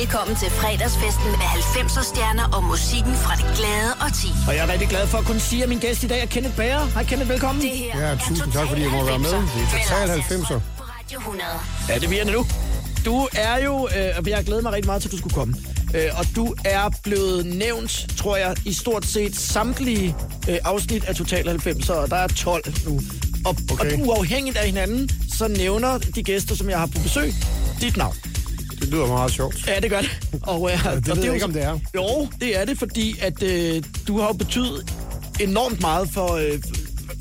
Velkommen til fredagsfesten med 90'er stjerner og musikken fra det glade og ti. Og jeg er rigtig glad for at kunne sige, at min gæst i dag er Kenneth Bager. Hej Kenneth, velkommen. Det her Ja, er tusind tak, fordi jeg må være med. Det er 90'er Total med Lars 90'er. Sandstrøm på Radio 100. Ja, det bliver det nu. Du er jo, øh, og jeg har glædet mig rigtig meget til, at du skulle komme. Øh, og du er blevet nævnt, tror jeg, i stort set samtlige øh, afsnit af Total 90'er, og der er 12 nu. Og, Okay. og uafhængigt af hinanden, så nævner de gæster, som jeg har på besøg, dit navn. Det lyder meget sjovt. Ja, det gør det. Og, øh, det og ved jeg jo ikke, om det er. Jo, det er det, fordi at øh, du har jo betydet enormt meget for, øh,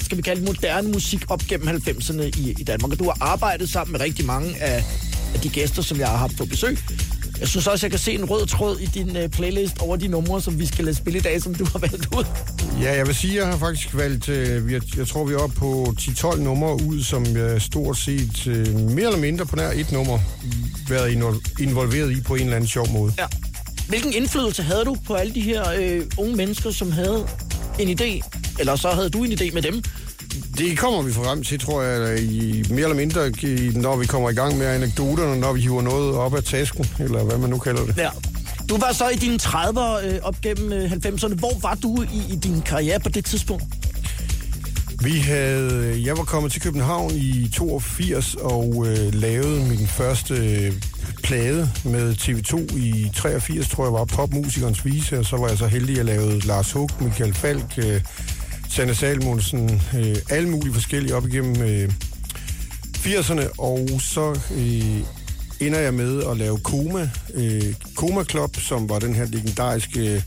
skal vi kalde det, moderne musik op gennem 90'erne i, i Danmark. Og du har arbejdet sammen med rigtig mange af, af de gæster, som jeg har haft på besøg. Jeg synes også, jeg kan se en rød tråd i din øh, playlist over de numre, som vi skal lade spille i dag, som du har valgt ud. Ja, jeg vil sige, jeg har faktisk valgt, øh, jeg, jeg tror, vi er oppe på 10-12 numre ud, som jeg stort set øh, mere eller mindre på nær et nummer været invo- involveret i på en eller anden sjov måde. Ja. Hvilken indflydelse havde du på alle de her øh, unge mennesker, som havde en idé? Eller så havde du en idé med dem? Det kommer vi frem til, tror jeg, i, mere eller mindre, i- når vi kommer i gang med anekdoterne, når vi hiver noget op af tasken, eller hvad man nu kalder det. Ja. Du var så i dine 30'er øh, op gennem øh, 90'erne. Hvor var du i, i din karriere på det tidspunkt? Vi havde, jeg var kommet til København i 82 og øh, lavede min første øh, plade med TV2 i 83, tror jeg var popmusikernes vise, og så var jeg så heldig, at jeg lavede Lars Hug, Michael Falk, øh, Sanne Salmonsen, øh, alle mulige forskellige op igennem øh, 80'erne, og så øh, ender jeg med at lave Koma, øh, Koma Club, som var den her legendariske øh,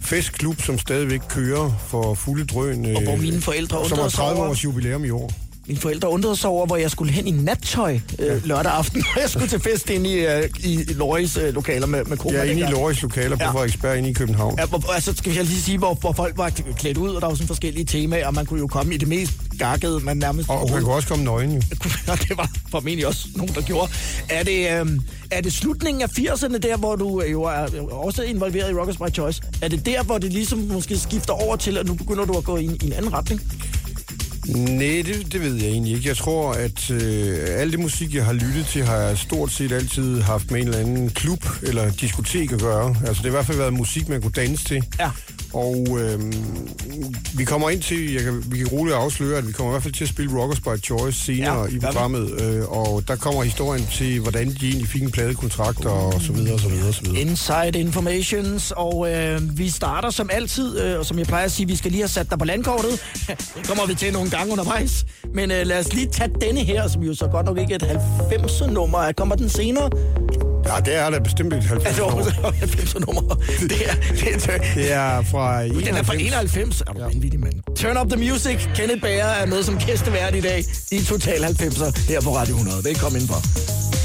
festklub, som stadigvæk kører for fulde drøn. Øh, Og hvor mine forældre som undrede har sig 30 over, års jubilæum i år. Mine forældre undrede sig over, hvor jeg skulle hen i nattøj øh, lørdag aften, og jeg skulle til fest inde i, øh, i Loris øh, lokaler med, med. Jeg er inde i. Loris lokaler på Ja. Frederiksberg inde i København. Ja, hvor, altså, skal vi lige sige, hvor, hvor folk var klædt ud, og der var sådan forskellige temaer, og man kunne jo komme i det mest gakkede, man nærmest... Og man kunne også komme nøgen jo. Det var formentlig også nogen, der gjorde. Er det, øhm, er det slutningen af 80'erne der, hvor du øh, jo er også involveret i Rockers by Choice? Er det der, hvor det ligesom måske skifter over til, at nu begynder du at gå i i en anden retning? Nej, det, det ved jeg egentlig ikke. Jeg tror, at øh, alt det musik, jeg har lyttet til, har jeg stort set altid haft med en eller anden klub eller diskotek at gøre. Altså, det har i hvert fald været musik, man kunne danse til. Ja. Og øh, vi kommer ind til, jeg kan, vi kan roligt afsløre, at vi kommer i hvert fald til at spille Rockers by Choice senere Ja, i programmet. Øh, og der kommer historien til, hvordan de egentlig fik en pladekontrakt og så videre, og så videre, og så videre. Inside Informations, og øh, vi starter som altid, øh, og som jeg plejer at sige, vi skal lige have sat dig på landkortet. Det kommer vi til nogle gange undervejs. Men øh, lad os lige tage denne her, som jo så godt nok ikke er et 90'er-nummer. Kommer den senere? Ja, det er da bestemt et 90 Altså, år. 90'er-nummer. Det er, det er, Det er fra Den er fra 91. Er du ja. vanvittig, mand? Turn up the music. Kenneth Bager er med som gæstevært i dag i Total 90'er her på Radio 100. Velkommen indenfor.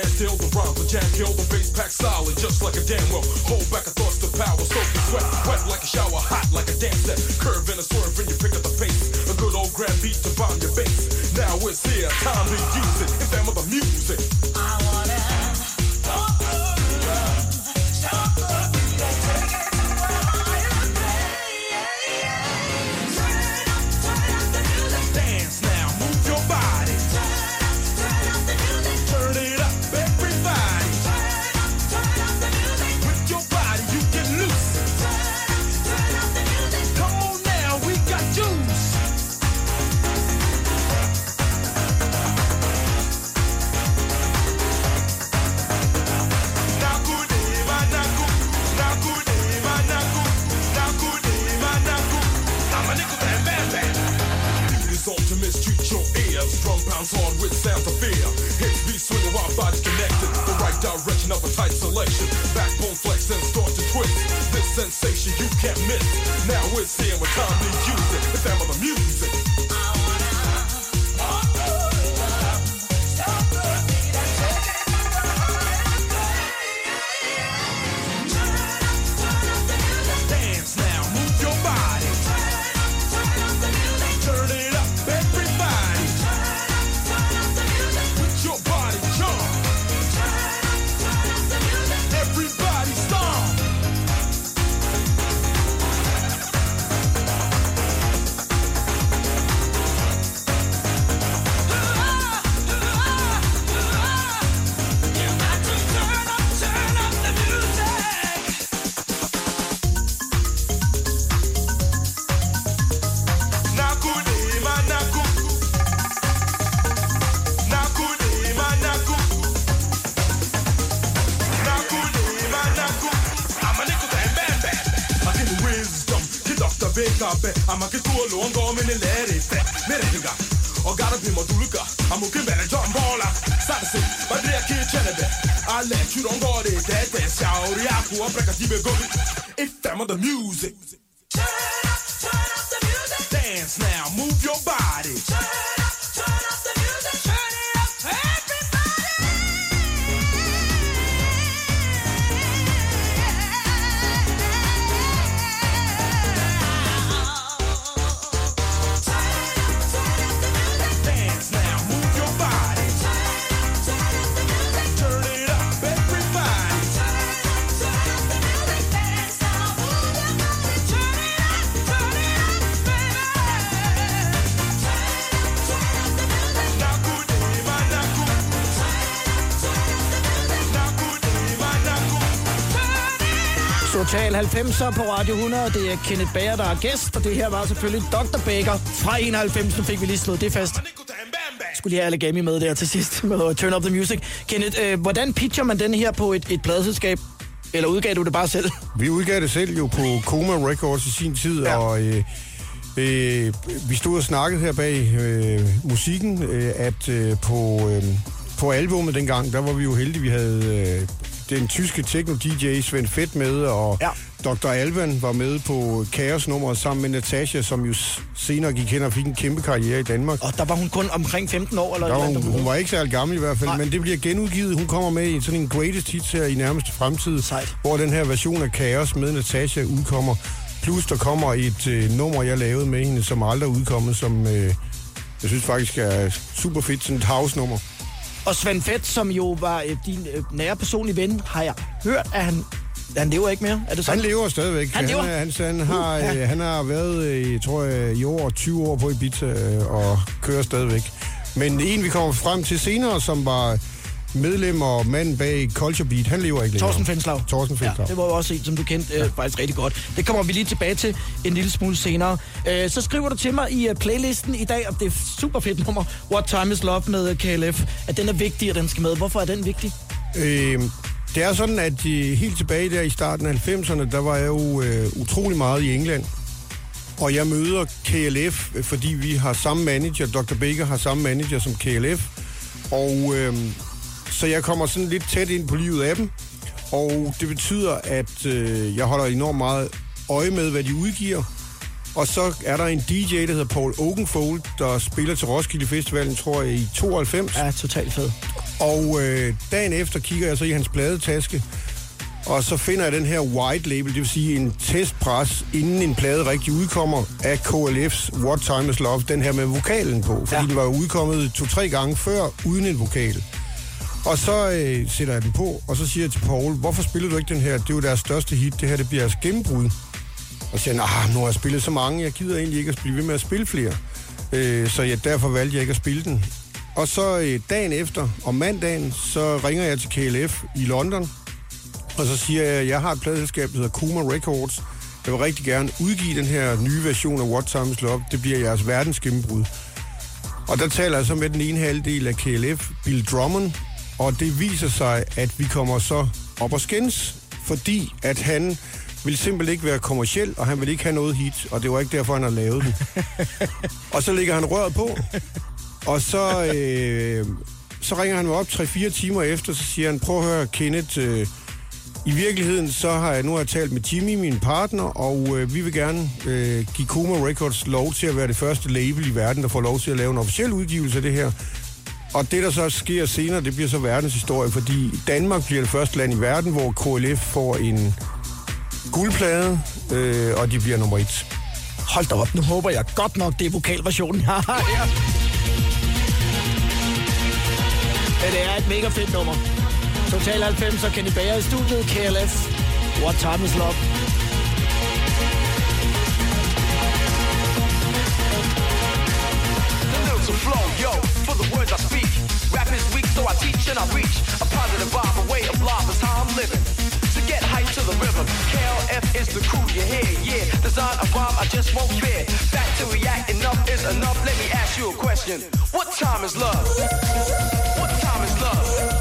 Stand still, the rhymes will jam, kill the bass pack solid, just like a damn well. Hold back a thoughts to power, soaking sweat, wet like a shower, hot like a dance set. Curve and a swerve, and you pick up the pace. A good old grand beat to bomb your bass. Now it's here, time to use it. In them of the music. With sounds of fear. Hips be swinging while bodies connected. The right direction of a tight selection. Backbone flex and start to twist. This sensation you can't miss. Now it's here with time to use it. It's Africa, see me go. 90'er på Radio 100. Det er Kenneth Bager, der er gæst, og det her var selvfølgelig Dr. Baker fra 91. Nu fik vi lige slået det fast. Skulle lige have Allegami med der til sidst med Turn Up The Music. Kenneth, øh, hvordan pitcher man den her på et, et pladeselskab? Eller udgav du det bare selv? Vi udgav det selv jo på Coma Records i sin tid, Ja. og øh, øh, vi stod og snakkede her bag øh, musikken, øh, at øh, på, øh, på albumet dengang, der var vi jo heldige, vi havde øh, den tyske techno-DJ Svend Fett med, og Ja. Dr. Alban var med på Chaos-nummeret sammen med Natasha, som jo senere gik hen og fik en kæmpe karriere i Danmark. Og der var hun kun omkring 15 år, eller et eller hun, hun var ikke særlig gammel i hvert fald, Nej. Men det bliver genudgivet. Hun kommer med i sådan en greatest hits her i nærmeste fremtid, Sejt. hvor den her version af Chaos med Natasha udkommer. Plus der kommer et øh, nummer, jeg lavede med hende, som aldrig er udkommet, som øh, jeg synes faktisk er super fedt, sådan et house-nummer. Og Svend Fett, som jo var øh, din øh, nære personlige ven, har jeg hørt, at han, han lever ikke mere. Er det Han sådan? lever stadigvæk. Han lever? Han, han, han, har, Uh, ja. øh, han har været, øh, jeg tror jeg, i år 20 år på Ibiza øh, og kører stadigvæk. Men en, vi kommer frem til senere, som var medlem og mand bag Culture Beat, han lever ikke længere. Torsten Fenslav. Torsten Fenslav. Ja, det var jo også en, som du kendte øh, faktisk rigtig godt. Det kommer vi lige tilbage til en lille smule senere. Øh, så skriver du til mig i uh, playlisten i dag, og det er super fedt nummer, What Time Is Love med øh, KLF, at den er vigtig, og den skal med. Hvorfor er den vigtig? Øh, det er sådan, at øh, helt tilbage der i starten af 90'erne, der var jeg jo øh, utrolig meget i England. Og jeg møder KLF, øh, fordi vi har samme manager. Dr. Baker har samme manager som KLF. Og øh, så jeg kommer sådan lidt tæt ind på livet af dem. Og det betyder, at øh, jeg holder enormt meget øje med, hvad de udgiver. Og så er der en DJ, der hedder Paul Oakenfold, der spiller til Roskilde Festivalen, tror jeg, i 92. Ja, totalt fed. Og øh, dagen efter kigger jeg så i hans pladetaske, og så finder jeg den her white label, det vil sige en testpres, inden en plade rigtig udkommer, af KLF's What Time Is Love, den her med vokalen på, fordi Ja. ja. den var udkommet to-tre gange før, uden en vokal. Og så øh, sætter jeg den på, og så siger jeg til Paul, hvorfor spiller du ikke den her? Det er jo deres største hit, det her det bliver jeres gennembrud. Og siger han, ah, nu har jeg spillet så mange, jeg gider egentlig ikke at blive ved med at spille flere. Øh, så jeg, derfor valgte jeg ikke at spille den. Og så øh, dagen efter, om mandagen, så ringer jeg til KLF i London, og så siger jeg, at jeg har et pladeselskab, der hedder Kuma Records. Jeg vil rigtig gerne udgive den her nye version af What Time Is Love. Det bliver jeres verdensgennembrud. Og der taler jeg så med den ene halvdel af KLF, Bill Drummond, og det viser sig, at vi kommer så op og skændes, fordi at han vil simpelthen ikke være kommersiel, og han vil ikke have noget hit, og det var ikke derfor, han har lavet den. og så lægger han røret på, og så, øh, så ringer han mig op 3-4 timer efter, så siger han, prøv at høre, Kenneth, øh, i virkeligheden så har jeg nu har talt med Jimmy, min partner, og øh, vi vil gerne øh, give Kuma Records lov til at være det første label i verden, der får lov til at lave en officiel udgivelse af det her. Og det, der så sker senere, det bliver så verdenshistorie, fordi Danmark bliver det første land i verden, hvor KLF får en guldplade, øh, og de bliver nummer et. Hold da op, nu håber jeg godt nok, det er vokalversionen, jeg har her. Men det er et mega fedt nummer. Total 90, så Kenny Bager i studiet, KLF. What time is love? The lyrics flow, yo, for the words I speak. Rap is weak, so I teach and I reach. A positive vibe, a way of life is how I'm living. To get hype to the rhythm, KLF is the crew you hear, yeah. Design a rhyme, I just won't fear. Back to react, enough is enough. Let me ask you a question. What time is love? What time is love?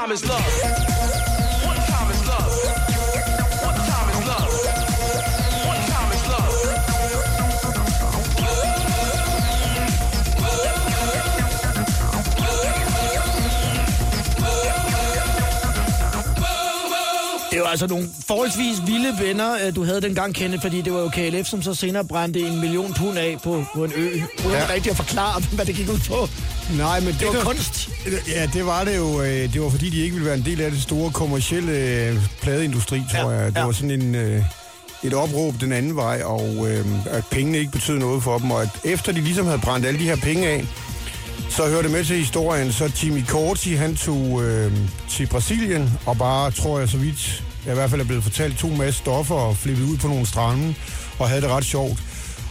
Time is love? What time is love? What time is love? What time is love? Det var altså nogle forholdsvis vilde venner, øh, du havde dengang, Kenneth, fordi det var jo KLF, som så senere brændte en million pund af på, på en ø, uden. Ja. rigtig at forklare, hvad det gik ud på. Nej, men det, Det var der- kunst. Ja, det var det jo. øh, Det var fordi, de ikke ville være en del af det store kommercielle øh, pladeindustri, tror Ja, jeg. Det ja. var sådan en, øh, et opråb den anden vej, og at pengene ikke betød noget for dem. Og at efter de ligesom havde brændt alle de her penge af, så hørte det med til historien, så Jimmy Corti, han tog øh, til Brasilien, og bare, tror jeg så vidt, jeg i hvert fald er blevet fortalt, to masse stoffer og flippede ud på nogle strande, og havde det ret sjovt.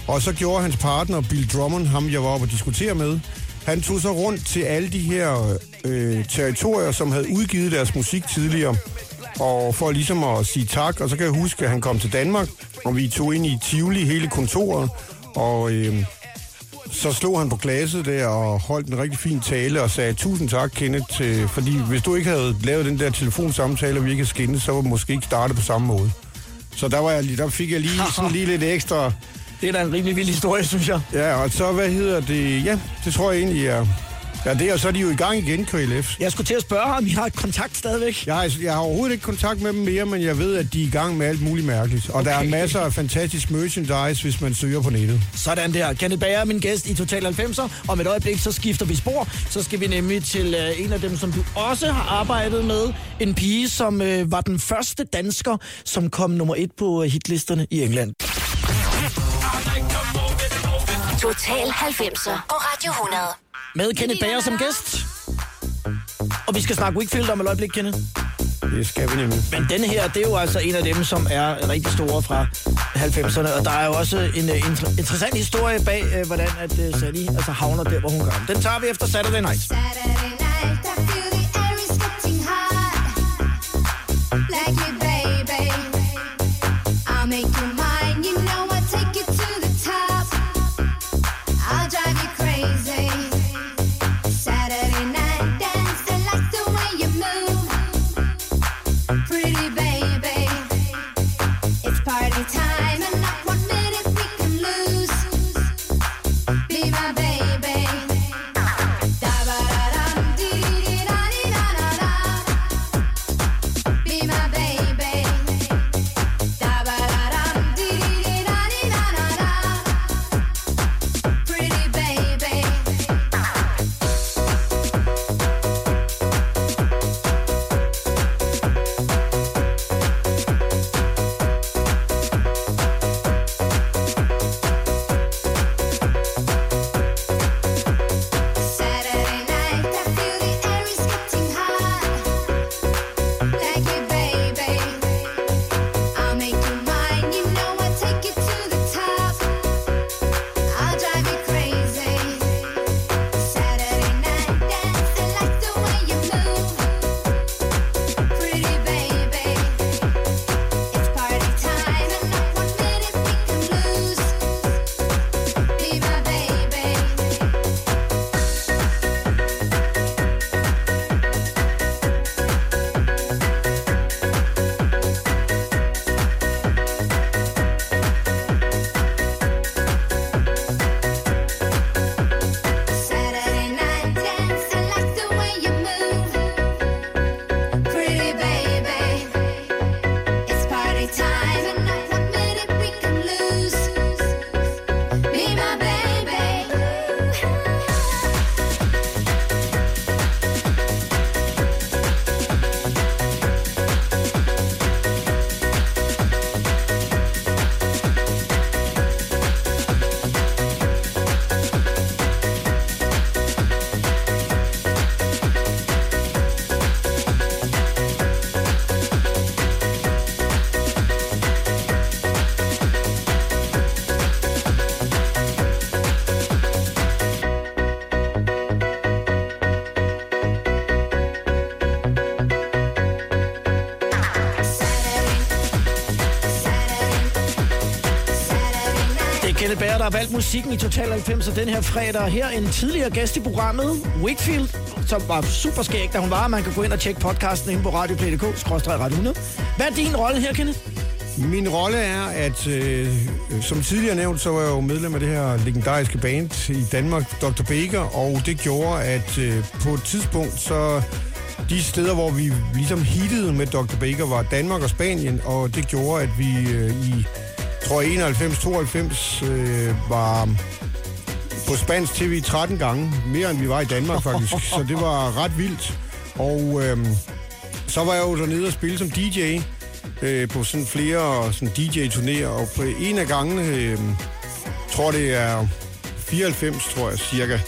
Og så gjorde hans partner, Bill Drummond, ham jeg var oppe og diskutere med, han tog så rundt til alle de her øh, territorier, som havde udgivet deres musik tidligere, og for ligesom at sige tak, og så kan jeg huske, at han kom til Danmark, og vi tog ind i Tivoli hele kontoret, og øh, så slog han på glasset der og holdt en rigtig fin tale og sagde tusind tak, Kenneth, til, fordi hvis du ikke havde lavet den der telefonsamtale, og vi ikke havde skinnet, så var vi måske ikke startet på samme måde. Så der, var jeg, der fik jeg lige sådan lige lidt ekstra... Det er da en rimelig vild historie, synes jeg. Ja, og så, hvad hedder det? Ja, det tror jeg egentlig er... Ja, det er, og så er de jo i gang igen, KLF. Jeg skulle til at spørge ham, vi har kontakt stadigvæk. Jeg har, jeg har overhovedet ikke kontakt med dem mere, men jeg ved, at de er i gang med alt muligt mærkeligt. Og okay. der er masser af fantastisk merchandise, hvis man søger på nettet. Sådan der. Kenneth Bager er min gæst i Total 90'er. Om et øjeblik, så skifter vi spor. Så skal vi nemlig til øh, en af dem, som du også har arbejdet med. En pige, som øh, var den første dansker, som kom nummer et på øh, hitlisterne i England. Total 90'er på Radio 100. Med Kenneth Bager som gæst. Og vi skal snakke Wickfield om et øjeblik, Kenneth. Det skal vi nemlig. Men denne her, det er jo altså en af dem, som er rigtig store fra 90'erne. Og der er jo også en uh, inter- interessant historie bag, uh, hvordan at uh, Sally altså, havner der, hvor hun gør. Den tager vi efter Saturday Night. Saturday night, valgt musikken i Total 90 den her fredag. Her en tidligere gæst i programmet, Wakefield, som var super skæg, da hun var. Man kan gå ind og tjekke podcasten inde på radioplay.dk, skråstrej Radio 100. Hvad er din rolle her, Kenneth? Min rolle er, at øh, som tidligere nævnt, så var jeg jo medlem af det her legendariske band i Danmark, Dr. Baker, og det gjorde, at øh, på et tidspunkt, så de steder, hvor vi ligesom hittede med Dr. Baker, var Danmark og Spanien, og det gjorde, at vi øh, i, tror 91-92 øh, var på spansk tv 13 gange, mere end vi var i Danmark faktisk, så det var ret vildt. Og øh, så var jeg jo dernede og spille som DJ øh, på sådan flere sådan DJ-turnéer, og på en af gangene, øh, tror det er 94, tror jeg cirka,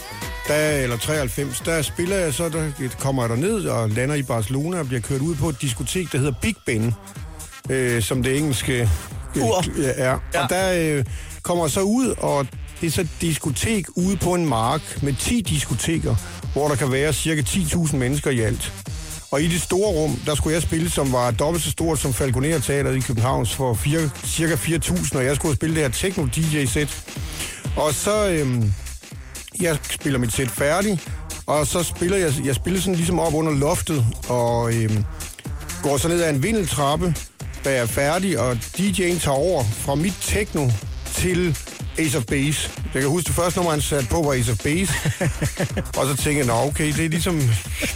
der, eller 93, der spiller jeg så, der kommer jeg derned og lander i Barcelona og bliver kørt ud på et diskotek, der hedder Big Ben, øh, som det engelske Ur. Ja. Ja. Og der øh, kommer så ud, og det er så et diskotek ude på en mark med 10 diskoteker, hvor der kan være cirka 10.000 mennesker i alt. Og i det store rum, der skulle jeg spille, som var dobbelt så stort som Falconer Teateret i København for fire, cirka 4.000, og jeg skulle spille det her techno-DJ-sæt. Og så, øhm, jeg spiller mit sæt færdigt, og så spiller jeg, jeg spiller sådan ligesom op under loftet, og øhm, går så ned ad en vindeltrappe, da jeg er færdig, og DJ'en tager over fra mit techno til Ace of Base. Jeg kan huske, det første nummer, han satte på, var Ace of Base. og så tænker jeg, nå okay, det er ligesom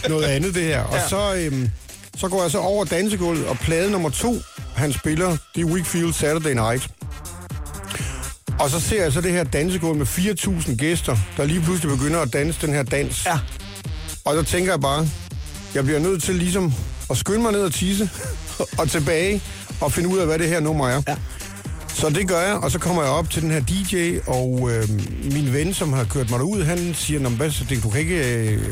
noget andet det her. Og så, øhm, så går jeg så over dansegulvet, og plade nummer to, han spiller, det er Weekfield Saturday Night. Og så ser jeg så det her dansegulv med 4.000 gæster, der lige pludselig begynder at danse den her dans. Ja. Og så tænker jeg bare, jeg bliver nødt til ligesom at skynde mig ned og tisse, og tilbage, og finde ud af, hvad det her nummer er. Ja. Så det gør jeg, og så kommer jeg op til den her DJ, og øh, min ven, som har kørt mig derud, han siger, "Nå, men hvad, så det, du kan ikke, øh,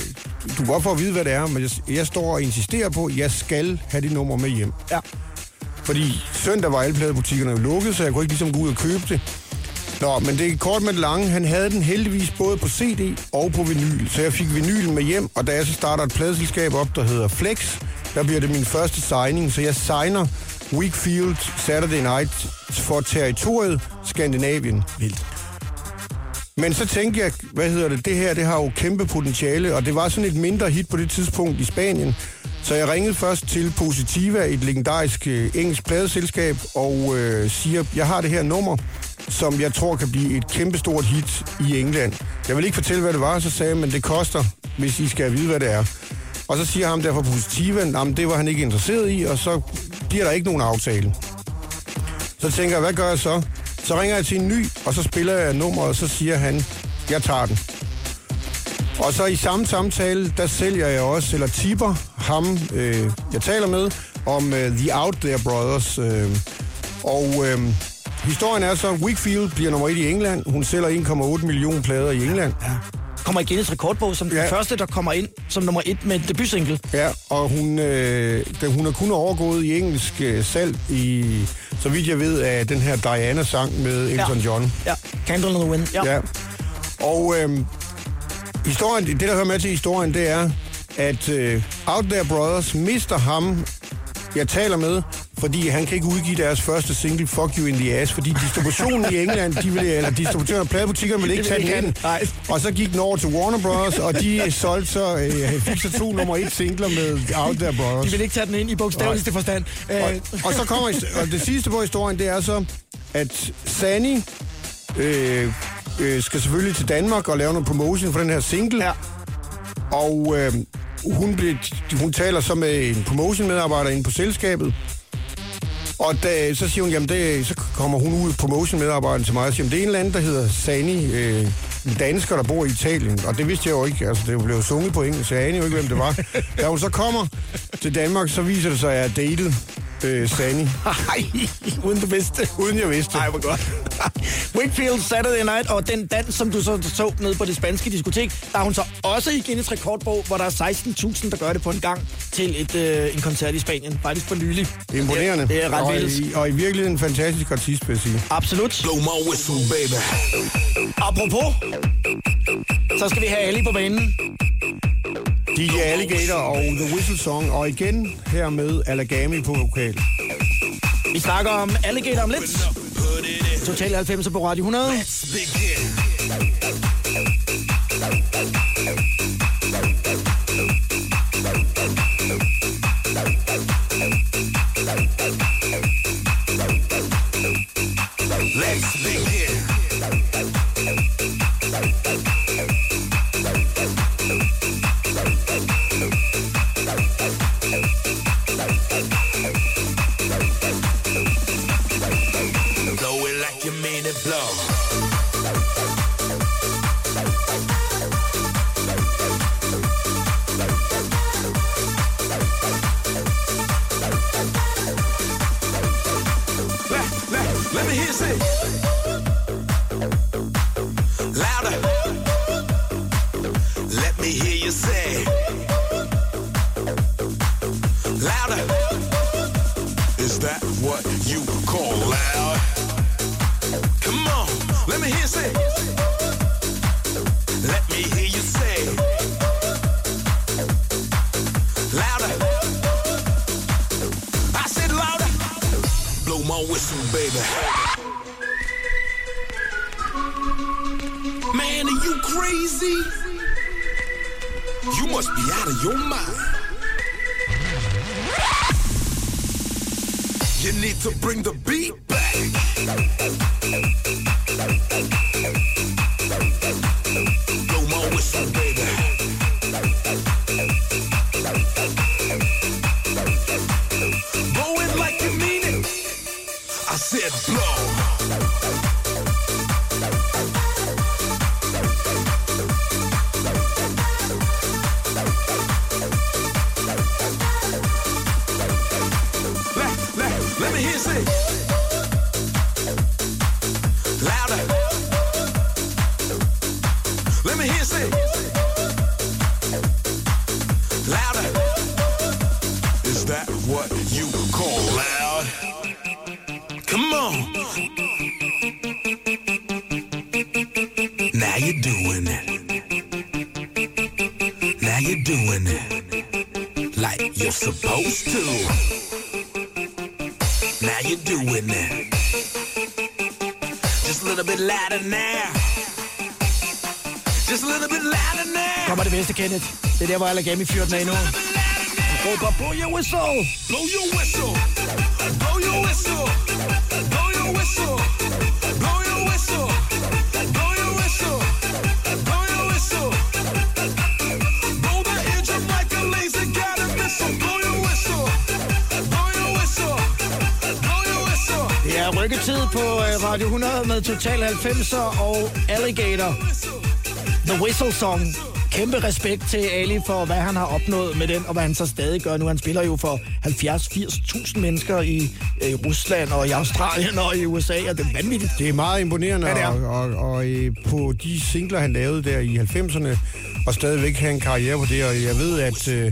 du kan godt få at vide, hvad det er, men jeg, jeg står og insisterer på, at jeg skal have det nummer med hjem. Ja. Fordi søndag var alle pladebutikkerne jo lukket, så jeg kunne ikke ligesom gå ud og købe det. Nå, men det er kort med det lange. Han havde den heldigvis både på CD og på vinyl. Så jeg fik vinylen med hjem, og da jeg så starter et pladeselskab op, der hedder Flex, der bliver det min første signing. Så jeg signer Weekfield Saturday Night for territoriet Skandinavien. Vildt. Men så tænkte jeg, hvad hedder det, det her, det har jo kæmpe potentiale, og det var sådan et mindre hit på det tidspunkt i Spanien. Så jeg ringede først til Positiva, et legendarisk øh, engelsk pladeselskab, og øh, siger, jeg har det her nummer, som jeg tror kan blive et kæmpestort hit i England. Jeg vil ikke fortælle, hvad det var, så sagde jeg, men det koster, hvis I skal vide, hvad det er. Og så siger ham der fra Positiva, at det var han ikke interesseret i, og så bliver der ikke nogen aftale. Så tænker jeg, hvad gør jeg så? Så ringer jeg til en ny, og så spiller jeg nummeret, og så siger han, jeg tager den. Og så i samme samtale, der sælger jeg også, eller tipper ham, øh, jeg taler med, om øh, The Out There Brothers. Øh, og øh, historien er så, Wickfield bliver nummer et i England. Hun sælger 1,8 millioner plader i England. Ja. Kommer i Guinness rekordbog som ja. Den første, der kommer ind som nummer et med en debutsingle. Ja, og hun, øh, den, hun er kun overgået i engelsk øh, salg i, så vidt jeg ved, af den her Diana-sang med Elton Ja. John. Ja. Candle in the Wind. Ja. Ja. Og øhm, historien, det, der hører med til historien, det er, at øh, Out There Brothers mister ham, jeg taler med, fordi han kan ikke udgive deres første single, Fuck You in the Ass, fordi distributionen i England, de ville, eller distributøren af pladebutikkerne ville ikke tage den ind. Og så gik den over til Warner Brothers, og de solgte så, øh, fik så to nummer et singler med Out There Brothers. De vil ikke tage den ind i bogstaveligste forstand. Øh, Og, og så kommer og det sidste på historien, det er så, at Sani øh, øh, skal selvfølgelig til Danmark og lave noget promotion for den her single. ja. Og øh, hun, blev, hun taler så med en promotion-medarbejder inde på selskabet. Og da, så siger hun, jamen det, så kommer hun ud, promotion-medarbejderen til mig, og siger, jamen det er en eller anden, der hedder Sani, øh, en dansker, der bor i Italien. Og det vidste jeg jo ikke, altså det blev sunget på engelsk, så jeg anede jo ikke, hvem det var. da hun så kommer til Danmark, så viser det sig, at jeg er datet øh, Sani, Ej, uden du vidste. uden jeg vidste. Nej, hvor godt. Wakefield Saturday Night, og den dans, som du så så nede på det spanske diskotek, der er hun så også i Guinness rekordbog, hvor der er 16.000, der gør det på en gang til et, øh, en koncert i Spanien. Faktisk for nylig. Imponerende. Det, det er ret og, vildt. i, og i virkeligheden en fantastisk artist, vil jeg sige. Absolut. Blow my whistle, baby. Apropos, så skal vi have Ali på banen. DJ Alligator og The Whistle Song, og igen her med Alagami på vokal. Vi snakker om Alligator om lidt. Total 90 på Radio 100. Now you're doing it. Now you're doing it. Like you're supposed to. Now you're doing it. Just a little bit louder now. Just a little bit louder now. Kommer det bedste, Kenneth. Det er der, hvor Allergami fyrer den af nu. Råber på your whistle. Blow your whistle. Blow your whistle. Blow your whistle. Blow your whistle. Blow your whistle. Blow your whistle. Blow the eardrum like a laser guided missile. Blow your whistle. Blow your whistle. Blow your whistle. Det er rykketid på øh, Radio 100 med Total 90'er og Alligator. The Whistle Song. Kæmpe respekt til Ali for, hvad han har opnået med den, og hvad han så stadig gør nu. Han spiller jo for 70-80.000 mennesker i, i Rusland og i Australien og i USA, og det er vanvittigt. Det er meget imponerende, Ja, det er. og, og, og øh, på de singler, han lavede der i 90'erne, og stadigvæk have en karriere på det, og jeg ved, at øh,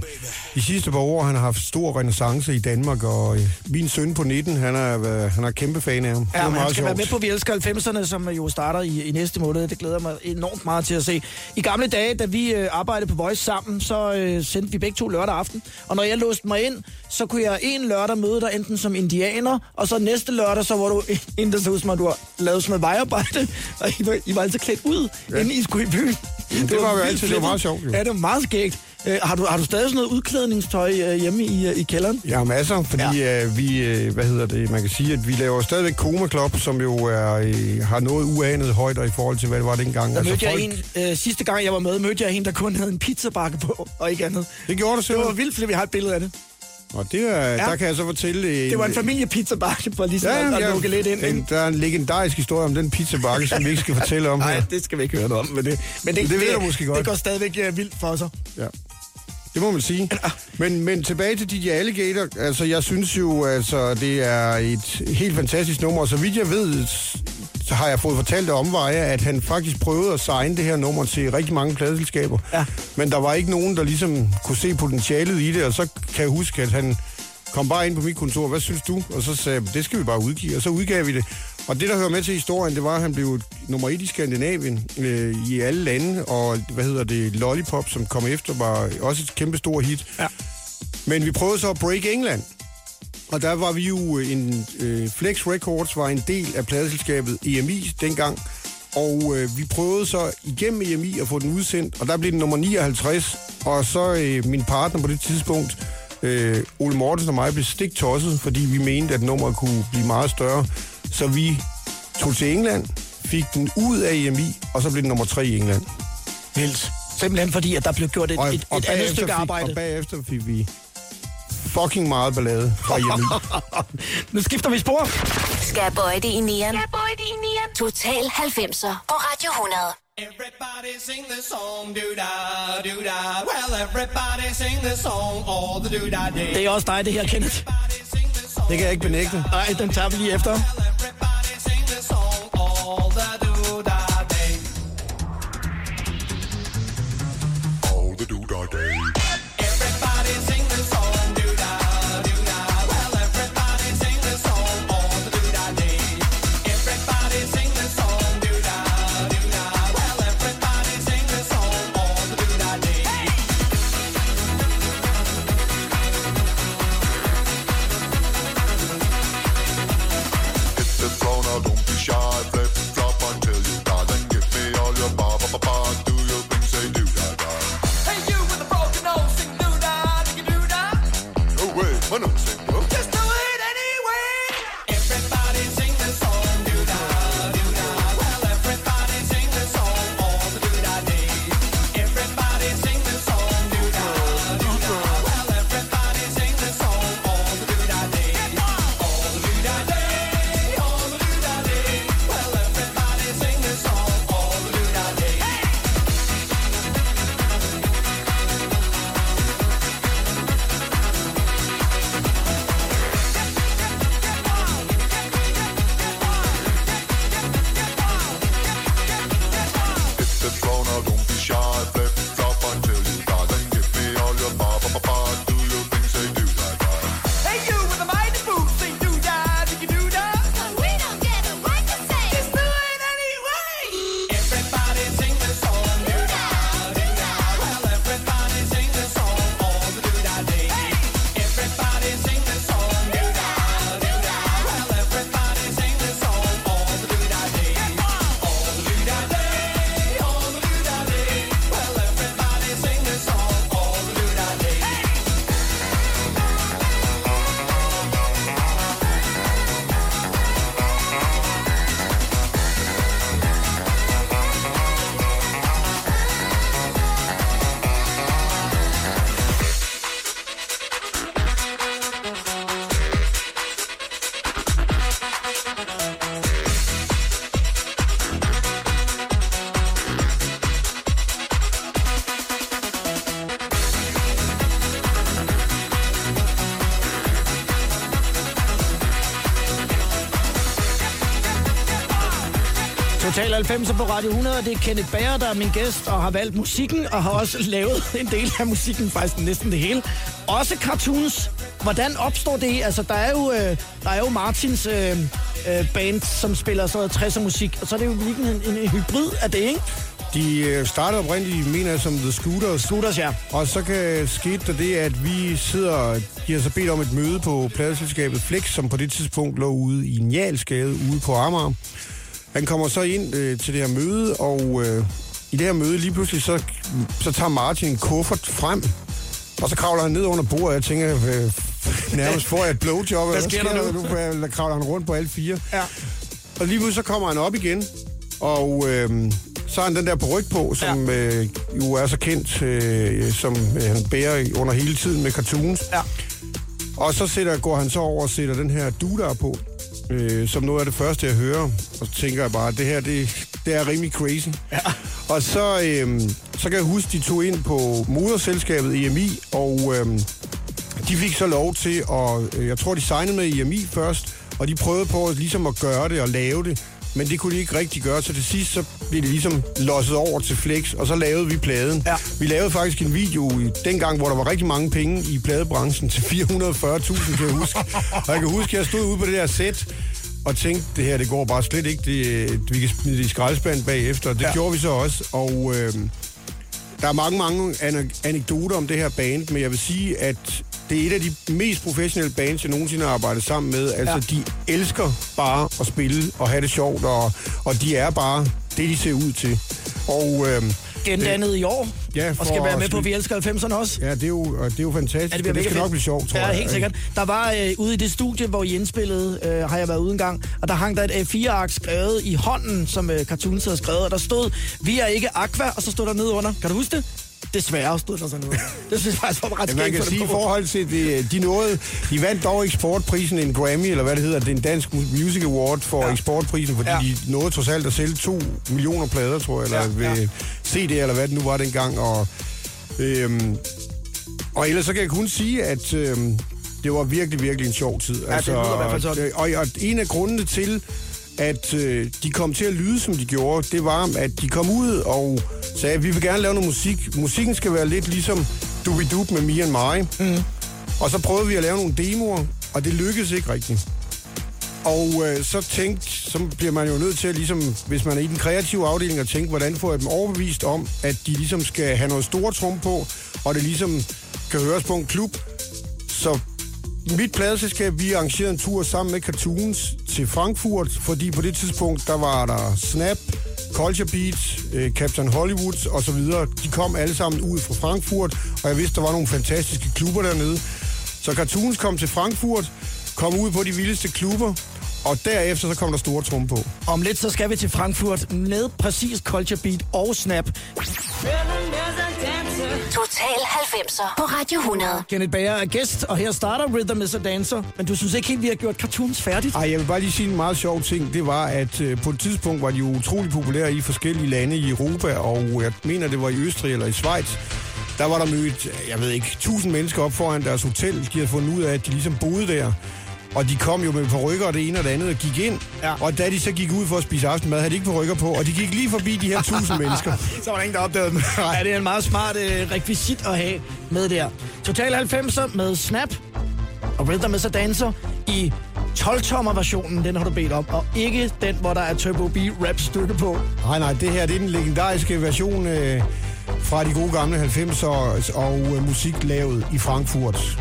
de sidste par år, han har haft stor renaissance i Danmark, og øh, min søn på 19, han er, øh, han er kæmpe fan af ham. Det Ja, var men han skal være sjovt. med på Vi Elsker 90'erne, som jo starter i, i næste måned. Det glæder mig enormt meget til at se. I gamle dage, da vi øh, arbejdede på Voice sammen, så øh, sendte vi begge to lørdag aften. Og når jeg låste mig ind, så kunne jeg en lørdag møde dig enten som indianer, og så næste lørdag, så var du en, der så ud som, du har lavet sådan noget vejarbejde, og I var, I var altid klædt ud, ja. inden I skulle i byen. det var jo vildt altid- det var meget sjovt, jo. Ja, det var meget skægt. Øh, har, du, har du stadig sådan noget udklædningstøj øh, hjemme i, øh, i kælderen? Ja, masser, fordi ja. øh, vi, øh, hvad hedder det, man kan sige, at vi laver stadigvæk Koma Club, som jo er, øh, har noget uanet højder i forhold til, hvad det var dengang. Der mødte jeg en, øh, sidste gang jeg var med, mødte jeg en, der kun havde en pizzabakke på, og ikke andet. Det gjorde du Det var vildt, fordi vi har et billede af det. Og det er, ja. der kan jeg så fortælle... øh, Det var en familiepizzabakke, for lige Ja, at, at lukke lidt ind. en, der er en legendarisk historie om den pizzabakke, som vi ikke skal fortælle om Nej, her. det skal vi ikke høre noget om. Men det, men det, Det ved jeg måske godt. Det går stadigvæk uh, vildt for sig. Ja. Det må man sige. Men, men tilbage til DJ Alligator. Altså, jeg synes jo, altså, det er et helt fantastisk nummer. Og så vidt jeg ved, så har jeg fået fortalt af omveje, at han faktisk prøvede at signe det her nummer til rigtig mange pladeselskaber. Ja. Men der var ikke nogen, der ligesom kunne se potentialet i det. Og så kan jeg huske, at han kom bare ind på mit kontor. Hvad synes du? Og så sagde jeg, det skal vi bare udgive. Og så udgav vi det. Og det, der hører med til historien, det var, at han blev nummer et i Skandinavien øh, i alle lande. Og hvad hedder det? Lollipop, som kom efter, var også et kæmpe stort hit. Ja. Men vi prøvede så at break England. Og der var vi jo øh, en... Øh, Flex Records var en del af pladeselskabet EMI dengang. Og øh, vi prøvede så igennem EMI at få den udsendt, og der blev den nummer 59. Og så øh, min partner på det tidspunkt, øh, Ole Mortensen og mig, blev stiktosset, fordi vi mente, at nummeret kunne blive meget større. Så vi tog til England, fik den ud af EMI, og så blev den nummer 3 i England. Vildt. Simpelthen fordi, at der blev gjort et, Og, et, et og, andet bagefter stykke fik, arbejde. og bagefter fik vi fucking meget ballade fra EMI. nu skifter vi spor. Skal det i nieren? Skal det i nieren? Total 90'er på Radio 100. Everybody sing the song, do da, do da. Well, everybody sing the song all the do da day. Det er også dig, det her, Kenneth. Det kan jeg ikke benægte. Nej, den tager vi lige efter. 90'er på Radio 100, og det er Kenneth Bager, der er min gæst og har valgt musikken, og har også lavet en del af musikken, faktisk næsten det hele. Også cartoons. Hvordan opstår det? Altså, der er jo, øh, der er jo Martins øh, øh, band, som spiller sådan noget 60'er musik, og så er det jo virkelig en, en, en hybrid af det, ikke? De øh, startede oprindeligt, mener jeg, som The Scooters. Scooters, ja. Og så kan skete der det, at vi sidder... De har så bedt om et møde på pladeselskabet Flex, som på det tidspunkt lå ude i Njalsgade ude på Amager. Han kommer så ind øh, til det her møde, og øh, i det her møde lige pludselig, så, så tager Martin en kuffert frem, og så kravler han ned under bordet, og jeg tænker, øh, nærmest får jeg et blowjob. Hvad eller sker der nu? nu? Der kravler han rundt på alle fire. Ja. Og lige pludselig så kommer han op igen, og øh, så har han den der på ryg på, som ja. øh, jo er så kendt, øh, som øh, han bærer under hele tiden med cartoons. Ja. Og så sætter, går han så over og sætter den her dudar på, øh, som noget af det første, jeg hører. Og så tænker jeg bare, at det her, det, det er rimelig crazy. Ja. Og så, øh, så kan jeg huske, de tog ind på moderselskabet EMI, og øh, de fik så lov til at, øh, jeg tror, de signede med EMI først, og de prøvede på ligesom at gøre det og lave det, men det kunne de ikke rigtig gøre, så til sidst så blev det ligesom losset over til Flex, og så lavede vi pladen. Ja. Vi lavede faktisk en video i dengang, hvor der var rigtig mange penge i pladebranchen til 440.000, kan jeg huske. og jeg kan huske, at jeg stod ude på det der sæt, og tænkte, det her, det går bare slet ikke. Det, vi kan smide det i skraldespand bagefter. Det Ja. gjorde vi så også, og øh, der er mange, mange anek- anekdoter om det her band, men jeg vil sige, at det er et af de mest professionelle bands, jeg nogensinde har arbejdet sammen med. Altså, Ja. ja. de elsker bare at spille og have det sjovt, og, og de er bare det, de ser ud til. Og øhm, Gendannet i år. Ja, og for skal være med at på slu- Vi elsker 90'erne også. ja, det er jo, og det er jo fantastisk, Ja, det, det skal fedt. nok blive sjovt, tror ja, jeg. helt sikkert. Der var øh, ude i det studie, hvor I indspillede, øh, har jeg været ude en gang, og der hang der et A4-ark skrevet i hånden, som øh, Cartoons havde skrevet, og der stod, vi er ikke Aqua, og så stod der nede under. Kan du huske det? Desværre stod der sådan noget. Det synes jeg faktisk var ret Ja, man skægt kan sige, i det forhold til det, de nåede, de vandt dog eksportprisen, en Grammy, eller hvad det hedder, det er en dansk music award for Ja. ja. eksportprisen, fordi Ja. ja. de nåede trods alt at sælge to millioner plader, tror jeg, eller Ja, ja. ja. ved CD, eller hvad det nu var dengang, og, øhm, og ellers så kan jeg kun sige, at øhm, det var virkelig, virkelig en sjov tid. Altså, det i hvert fald sådan. øh, Og, og en af grundene til, at øh, de kom til at lyde, som de gjorde, det var, at de kom ud og sagde, at vi vil gerne lave noget musik. Musikken skal være lidt ligesom Doobie-Doop med Me and mig. Mm. Og så prøvede vi at lave nogle demoer, og det lykkedes ikke rigtigt. Og øh, så tænkte, så bliver man jo nødt til, at, ligesom, hvis man er i den kreative afdeling, at tænke, hvordan får jeg dem overbevist om, at de ligesom skal have noget store trum på, og det ligesom kan høres på en klub. Så mit pladeselskab, vi arrangerede en tur sammen med Cartoons til Frankfurt, fordi på det tidspunkt, der var der Snap, Culture Beat, øh, Captain Hollywood og så videre. De kom alle sammen ud fra Frankfurt, og jeg vidste, der var nogle fantastiske klubber dernede. Så Cartoons kom til Frankfurt, kom ud på de vildeste klubber, og derefter så kom der store trum på. Om lidt så skal vi til Frankfurt med præcis Culture Beat og Snap. Total 90'er på Radio 100. Kenneth Bager er gæst, og her starter Rhythm is a Dancer. Men du synes ikke helt, vi har gjort cartoons færdigt? Ej, jeg vil bare lige sige en meget sjov ting. Det var, at øh, på et tidspunkt var de jo utrolig populære i forskellige lande i Europa, og jeg mener, det var i Østrig eller i Schweiz. Der var der mødt, jeg ved ikke, tusind mennesker op foran deres hotel. De havde fundet ud af, at de ligesom boede der. Og de kom jo med rykker og det ene og det andet og gik ind. Ja. Og da de så gik ud for at spise aftenmad, havde de ikke rykker på. Og de gik lige forbi de her tusind mennesker. Så var der ingen, der opdagede dem. ja, det er en meget smart øh, rekvisit at have med der. Total 90'er med Snap og Rhythm is a Dancer i 12-tommer versionen, den har du bedt om, og ikke den, hvor der er Turbo B rap stykke på. Nej, nej, det her det er den legendariske version øh, fra de gode gamle 90'er og øh, musik lavet i Frankfurt.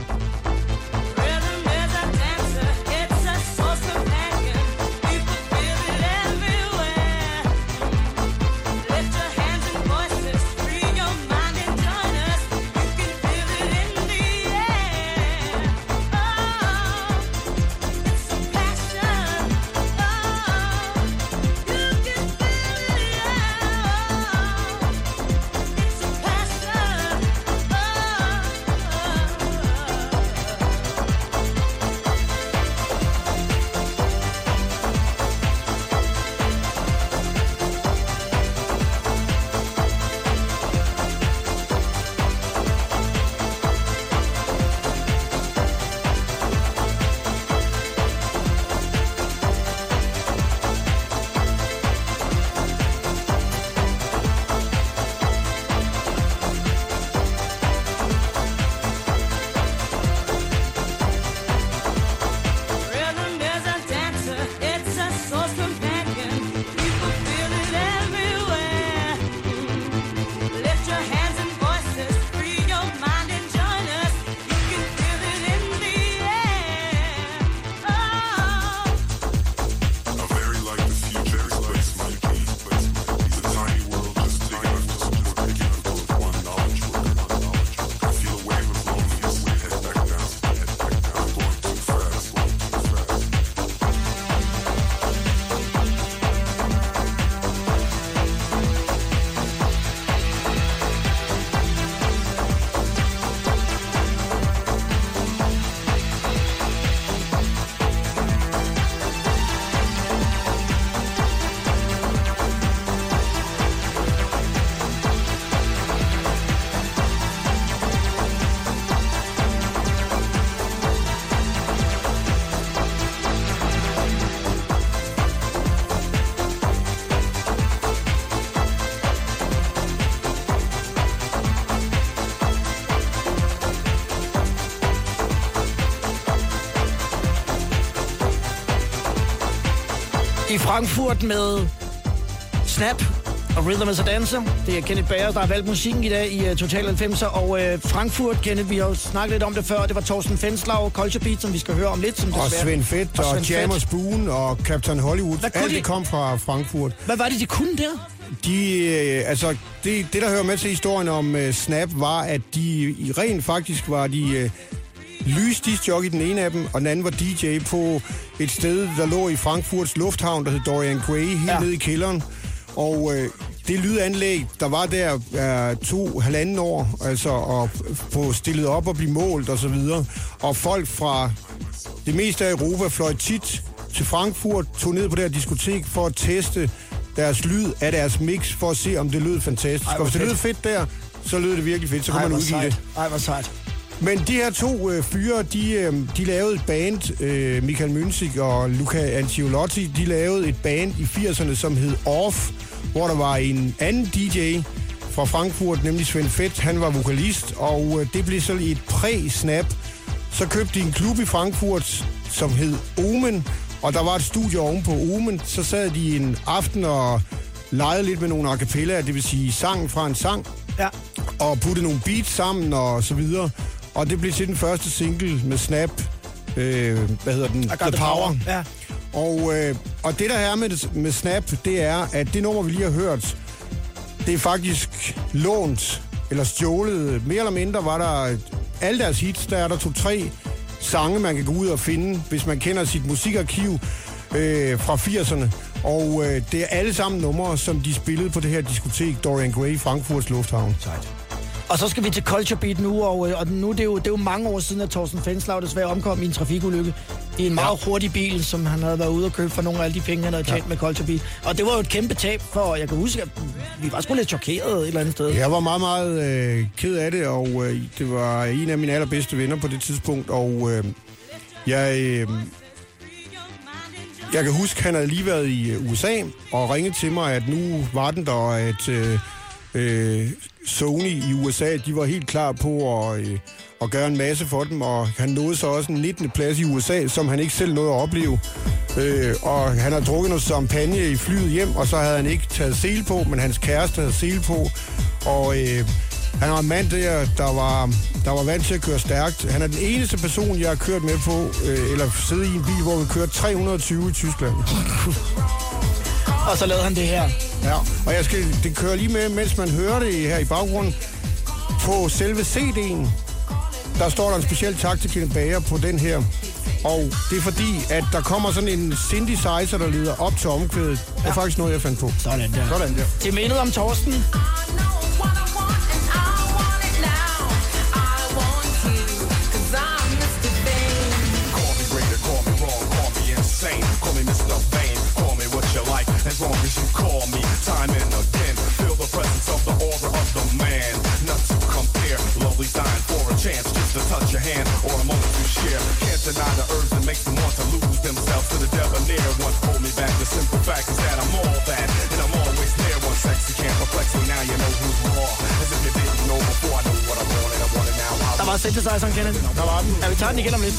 Frankfurt med Snap og Rhythm is a Dancer. Det er Kenneth Bager, der har valgt musikken i dag i uh, Total 90'er. Og uh, Frankfurt, Kenneth, vi har jo snakket lidt om det før. Det var Thorsten Fenslag, Culture Beat, som vi skal høre om lidt. Som Og Svend Fett, og, og Jammer Spoon, og Captain Hollywood. Hvad Alt de- det kom fra Frankfurt. Hvad var det, de kunne der? De, øh, altså, det, det, der hører med til historien om uh, Snap, var, at de i rent faktisk var de uh, lysdisjockey, den ene af dem, og den anden var DJ på et sted, der lå i Frankfurts lufthavn, der hed Dorian Gray, helt Ja. nede i kælderen. Og øh, det lydanlæg, der var der øh, to, halvanden år, altså at få stillet op og blive målt og så videre. Og folk fra det meste af Europa fløj tit til Frankfurt, tog ned på det her diskotek for at teste deres lyd af deres mix, for at se, om det lød fantastisk. Ej, og hvis det lød fedt der, så lød det virkelig fedt, så kunne Ej, man udgive sejt. det. Ej, hvor sejt. Men de her to øh, fyre, de, øh, de lavede et band, øh, Michael Münzig og Luca Anciolotti, de lavede et band i 80'erne, som hed Off, hvor der var en anden DJ fra Frankfurt, nemlig Svend Fett, han var vokalist, og øh, det blev så et præ-snap. Så købte de en klub i Frankfurt, som hed Omen, og der var et studie oven på Omen. Så sad de en aften og legede lidt med nogle a det vil sige sang fra en sang, Ja. og putte nogle beats sammen og så videre. Og det blev til den første single med Snap. Øh, hvad hedder den? Got the power. Ja. Og, øh, og det der er med, med Snap, det er, at det nummer, vi lige har hørt, det er faktisk lånt eller stjålet. Mere eller mindre var der alle deres hits, der er der to-tre sange, man kan gå ud og finde, hvis man kender sit musikarkiv øh, fra 80'erne. Og øh, det er alle sammen numre, som de spillede på det her diskotek Dorian Gray i Frankfurts Lufthavn. Og så skal vi til Culture Beat nu, og, øh, og nu det er jo, det er jo mange år siden, at Thorsten Fenslag desværre omkom i en trafikulykke i en meget ja. hurtig bil, som han havde været ude og købe for nogle af alle de penge, han havde tjent ja. med Culture Beat. Og det var jo et kæmpe tab for, jeg kan huske, at vi var sgu lidt chokeret et eller andet sted. Jeg var meget, meget øh, ked af det, og øh, det var en af mine allerbedste venner på det tidspunkt, og øh, jeg, øh, jeg kan huske, han havde lige været i øh, USA og ringet til mig, at nu var den der, at øh, øh, Sony i USA, de var helt klar på at, øh, at gøre en masse for dem, og han nåede så også en 19. plads i USA, som han ikke selv nåede at opleve. Øh, og han har drukket noget champagne i flyet hjem, og så havde han ikke taget sel på, men hans kæreste havde sel på. Og øh, han var en mand der, der var, der var vant til at køre stærkt. Han er den eneste person, jeg har kørt med på, øh, eller siddet i en bil, hvor vi kørte 320 i Tyskland. Og så lavede han det her. Ja, og jeg skal, det kører lige med, mens man hører det her i baggrunden. På selve CD'en, der står der en speciel tak til Kenneth Bager på den her. Og det er fordi, at der kommer sådan en synthesizer, der leder op til omkvædet. Det er faktisk noget, jeg fandt på. Sådan der. Sådan der. Til mindet om Thorsten. Deny the urge that makes them want to lose themselves to the debonair. One hold me back, the simple fact is that I'm all that, and I'm always there. One sexy can't perplex me, now you know who's raw. As if you didn't know before, I know what I want and I want it now. I Der var synthesizeren, Kenneth. Der var den. Ja, vi tager den igen om lidt.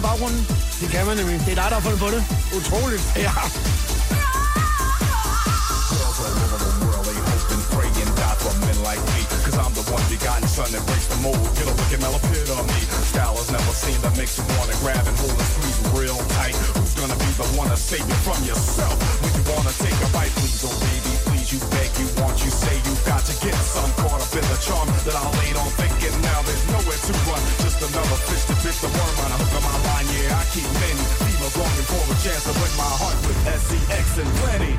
I baggrunden. Det kan man nemlig. Det er dig, der har fundet på det. Utroligt. Ja. Girls all over the world, they hope and pray and die for men like me. Cause I'm the one begotten son that breaks the mold. Get a look at Mel of me. Style is never seen that makes you wanna grab and hold and squeeze real tight. Who's gonna be the one to save you from yourself? When you wanna take a bite, please, oh baby, please, you beg, you want, you say you got to get some caught up in the charm that I laid on thinking now there's nowhere to run. Just another fish to bit the worm on a hook on my I keep many. Fever longing for a chance to win my heart with SCX and plenty.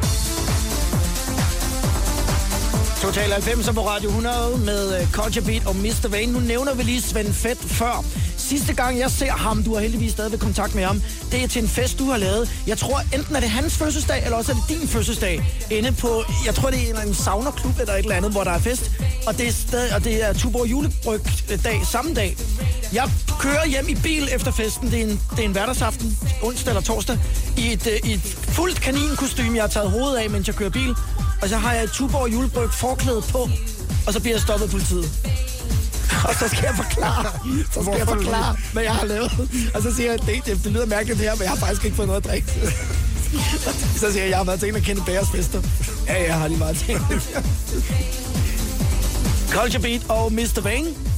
Total 90 på Radio 100 med øh, Culture Beat og Mr. Vane. Nu nævner vi lige Svend Fett før. Sidste gang jeg ser ham, du har heldigvis stadigvæk kontakt med ham, det er til en fest, du har lavet. Jeg tror enten er det hans fødselsdag, eller også er det din fødselsdag. Inde på, jeg tror det er en eller anden saunaklub eller et eller andet, hvor der er fest. Og det er, stadig, og det er Tuborg julebryg øh, dag samme dag. Jeg kører hjem i bil efter festen. Det er en, det er en hverdagsaften, onsdag eller torsdag, i et, uh, i et fuldt kaninkostyme, jeg har taget hovedet af, mens jeg kører bil. Og så har jeg et Tuborg julebryg forklæde på, og så bliver jeg stoppet af politiet. Og så skal jeg forklare, så skal jeg forklare, hvad jeg har lavet. Og så siger jeg, det, det, det lyder mærkeligt det her, men jeg har faktisk ikke fået noget at drikke. Så siger jeg, jeg har været til en af Kenneth Bæres fester. Ja, jeg har lige meget ting. Culture Beat og Mr. Vang.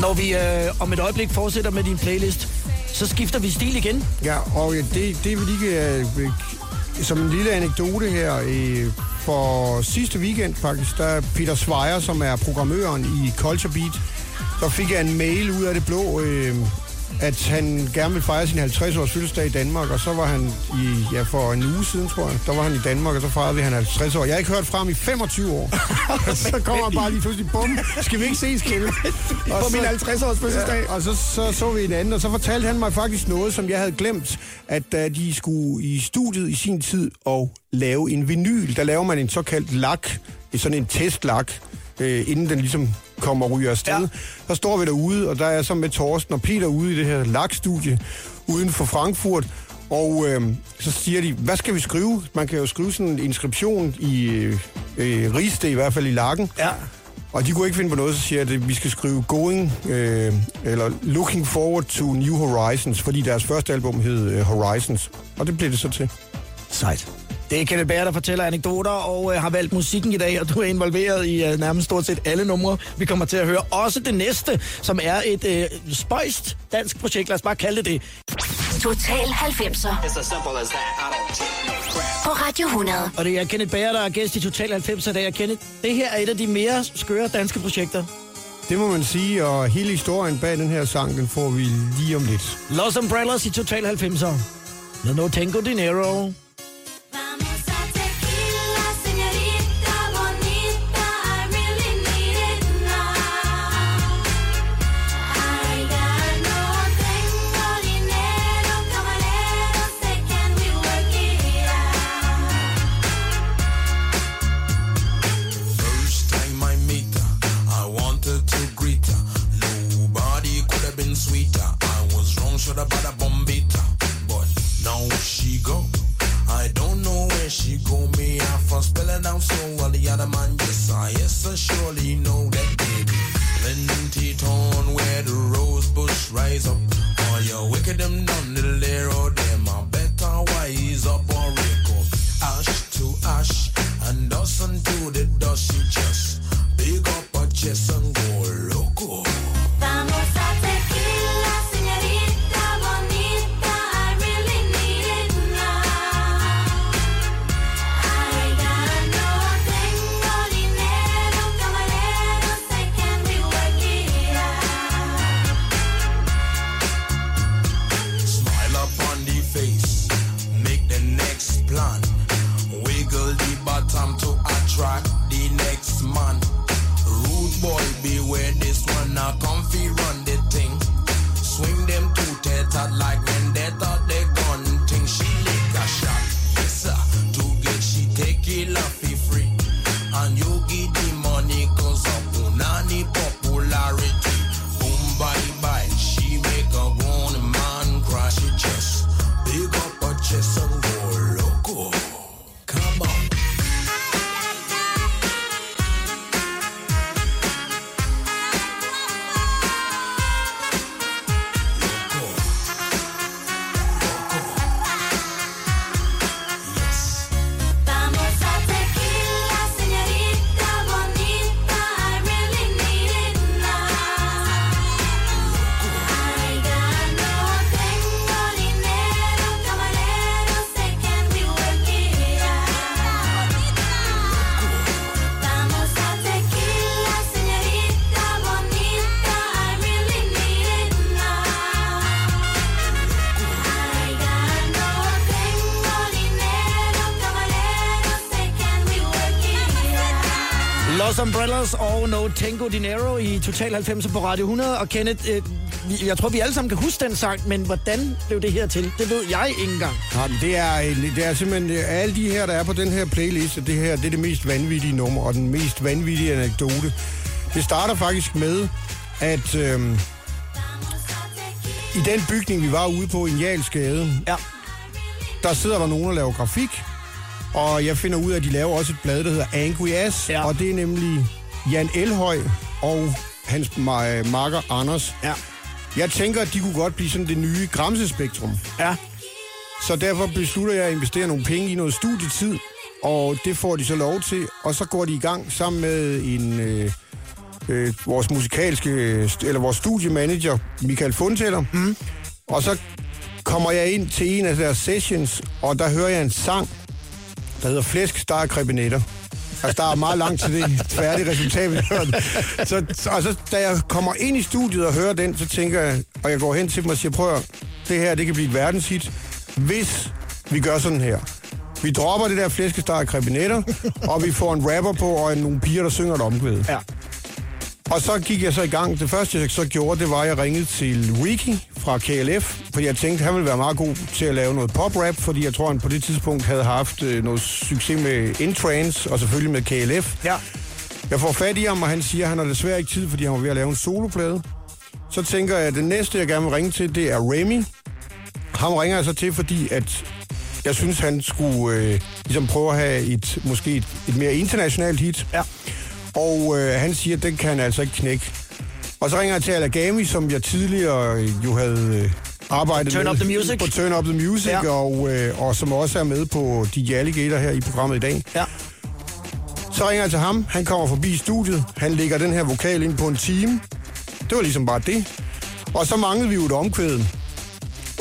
Når vi øh, om et øjeblik fortsætter med din playlist, så skifter vi stil igen. Ja, og øh, det, det vil ikke... Øh, øh, som en lille anekdote her, øh, for sidste weekend faktisk, der er Peter Svejer, som er programmøren i Culture Beat, så fik jeg en mail ud af det blå, øh, at han gerne vil fejre sin 50-års fødselsdag i Danmark, og så var han i, ja, for en uge siden, tror jeg, der var han i Danmark, og så fejrede vi han 50 år. Jeg har ikke hørt fra ham i 25 år. så kommer han bare lige pludselig, bum, skal vi ikke ses, Kjell? På min 50-års fødselsdag. Ja, og så, så så vi en anden, og så fortalte han mig faktisk noget, som jeg havde glemt, at da de skulle i studiet i sin tid og lave en vinyl, der laver man en såkaldt lak, sådan en testlak, øh, inden den ligesom kommer og ryger afsted. Ja. Der står vi derude, og der er så med Torsten og Peter ude i det her lakstudie uden for Frankfurt. Og øh, så siger de, hvad skal vi skrive? Man kan jo skrive sådan en inskription i øh, øh, Riste, i hvert fald i lakken. Ja. Og de kunne ikke finde på noget, så siger at vi skal skrive Going, øh, eller Looking Forward to New Horizons, fordi deres første album hed øh, Horizons. Og det blev det så til. Sejt. Det er Kenneth Bager, der fortæller anekdoter og øh, har valgt musikken i dag, og du er involveret i øh, nærmest stort set alle numre, vi kommer til at høre. Også det næste, som er et øh, spøjst dansk projekt, lad os bare kalde det det. Total 90'er på Radio 100. Og det er Kenneth Bager, der er gæst i Total 90 i dag. Og Kenneth, det her er et af de mere skøre danske projekter. Det må man sige, og hele historien bag den her sang, den får vi lige om lidt. Los Umbrellas i Total 90'er. Med No Tango Dinero. Umbrellas og No Tango Dinero i Total 90 på Radio 100. Og Kenneth, øh, jeg tror, vi alle sammen kan huske den sang, men hvordan blev det her til? Det ved jeg ikke engang. Ja, men det er, det er simpelthen øh, alle de her, der er på den her playlist, det her det er det mest vanvittige nummer, og den mest vanvittige anekdote. Det starter faktisk med, at øhm, i den bygning, vi var ude på, i Jalsgade, Ja. der sidder der nogen og laver grafik, og jeg finder ud af, at de laver også et blad, der hedder Angry Ass, Ja. og det er nemlig Jan Elhøj og hans ma- makker Anders. Ja. Jeg tænker, at de kunne godt blive sådan det nye Gramsespektrum. Ja. Så derfor beslutter jeg at investere nogle penge i noget studietid, og det får de så lov til, og så går de i gang sammen med en øh, øh, vores musikalske, eller vores studiemanager, Michael Fundtæller. Mm. Og så kommer jeg ind til en af deres sessions, og der hører jeg en sang, der hedder Flæsk, Star Krebinetter. Altså, der er meget langt til det færdige resultat, vi hørte. hørt. Så, og så, da jeg kommer ind i studiet og hører den, så tænker jeg, og jeg går hen til dem og siger, prøv at, det her, det kan blive et verdenshit, hvis vi gør sådan her. Vi dropper det der flæskesteg og krebinetter, og vi får en rapper på, og nogle piger, der synger et omkvæd. Ja. Og så gik jeg så i gang. Det første, jeg så gjorde, det var, at jeg ringede til Ricky fra KLF, fordi jeg tænkte, han ville være meget god til at lave noget pop-rap, fordi jeg tror, han på det tidspunkt havde haft øh, noget succes med Intrans, og selvfølgelig med KLF. Ja. Jeg får fat i ham, og han siger, at han har desværre ikke tid, fordi han var ved at lave en soloplade. Så tænker jeg, at det næste, jeg gerne vil ringe til, det er Remy. Ham ringer jeg så til, fordi at jeg synes, han skulle øh, ligesom prøve at have et, måske et, et mere internationalt hit. Ja. Og øh, han siger, at den kan han altså ikke knække. Og så ringer jeg til Alagami, som jeg tidligere jo havde øh, arbejdet Turn med. Up The Music. På Turn Up The Music, Ja. og, øh, og som også er med på DJ Alligator her i programmet i dag. Ja. Så ringer jeg til ham, han kommer forbi studiet, han lægger den her vokal ind på en time. Det var ligesom bare det. Og så manglede vi jo et omkvæd.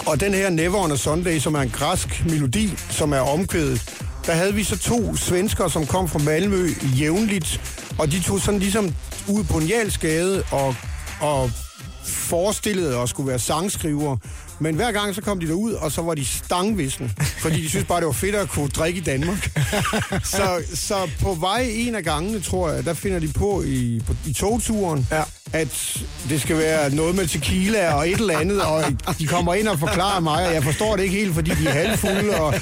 Og den her Never on a Sunday, som er en græsk melodi, som er omkvædet, der havde vi så to svensker, som kom fra Malmø jævnligt, og de tog sådan ligesom ud på en Jalsgade og, og forestillede at skulle være sangskriver. Men hver gang så kom de derud, og så var de stangvisne, fordi de synes bare, det var fedt at kunne drikke i Danmark. så, så på vej en af gangene, tror jeg, der finder de på i, på, i togturen, Ja. at det skal være noget med tequila og et eller andet, og de kommer ind og forklarer mig, og jeg forstår det ikke helt, fordi de er halvfulde. Og,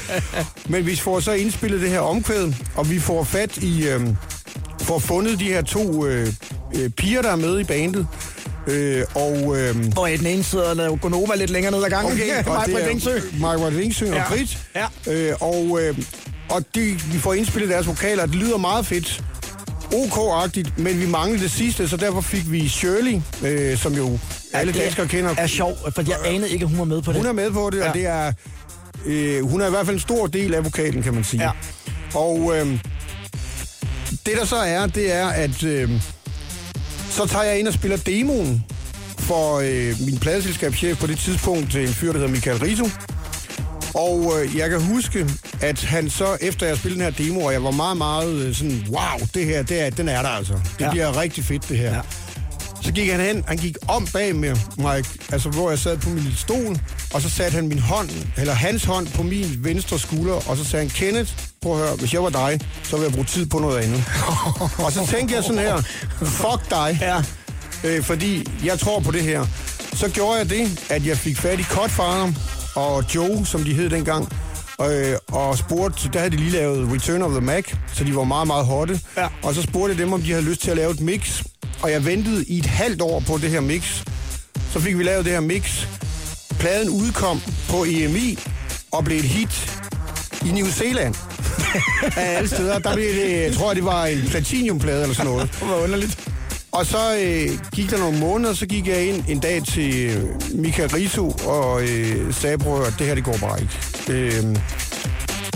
men vi får så indspillet det her omkvæd, og vi får fat i... Øh, får fundet de her to øh, øh, piger, der er med i bandet. Øh, og... Øh, Hvor den ene sidder Gonova lidt længere ned ad gangen. Okay, på er Vingsø. Og Ja. Britt. Ja. Øh, og øh, og de, vi får indspillet deres vokaler, det lyder meget fedt. OK-agtigt, men vi manglede det sidste, så derfor fik vi Shirley, øh, som jo alle danskere kender. er sjov, for jeg anede ikke, at hun var med på det. Hun er med på det, ja. Ja. og det er, øh, hun er i hvert fald en stor del af vokalen, kan man sige. Ja. Og øh, det der så er, det er, at øh, så tager jeg ind og spiller demoen for øh, min pladeselskabschef på det tidspunkt, en fyr, der hedder Michael Riso. Og øh, jeg kan huske, at han så, efter jeg spillede den her demo, og jeg var meget, meget øh, sådan, wow, det her, det er, den er der altså. Det Ja. bliver rigtig fedt, det her. Ja. Ja. Så gik han hen, han gik om bag med mig, altså hvor jeg sad på min stol, og så satte han min hånd, eller hans hånd på min venstre skulder, og så sagde han, Kenneth, prøv at høre, hvis jeg var dig, så ville jeg bruge tid på noget andet. og så tænkte jeg sådan her, fuck dig, Ja. øh, fordi jeg tror på det her. Så gjorde jeg det, at jeg fik fat i Cutfather og Joe, som de hed dengang, øh, og spurgte, der havde de lige lavet Return of the Mac, så de var meget, meget hotte. Ja. Og så spurgte jeg dem, om de havde lyst til at lave et mix, og jeg ventede i et halvt år på det her mix. Så fik vi lavet det her mix. Pladen udkom på EMI og blev et hit i New Zealand. Af alle steder. Der blev det, jeg tror, det var en platinumplade eller sådan noget. Det var underligt. Og så øh, gik der nogle måneder, så gik jeg ind en dag til øh, Michael Riso og øh, sagde, prøv at det her det går bare ikke. Øh,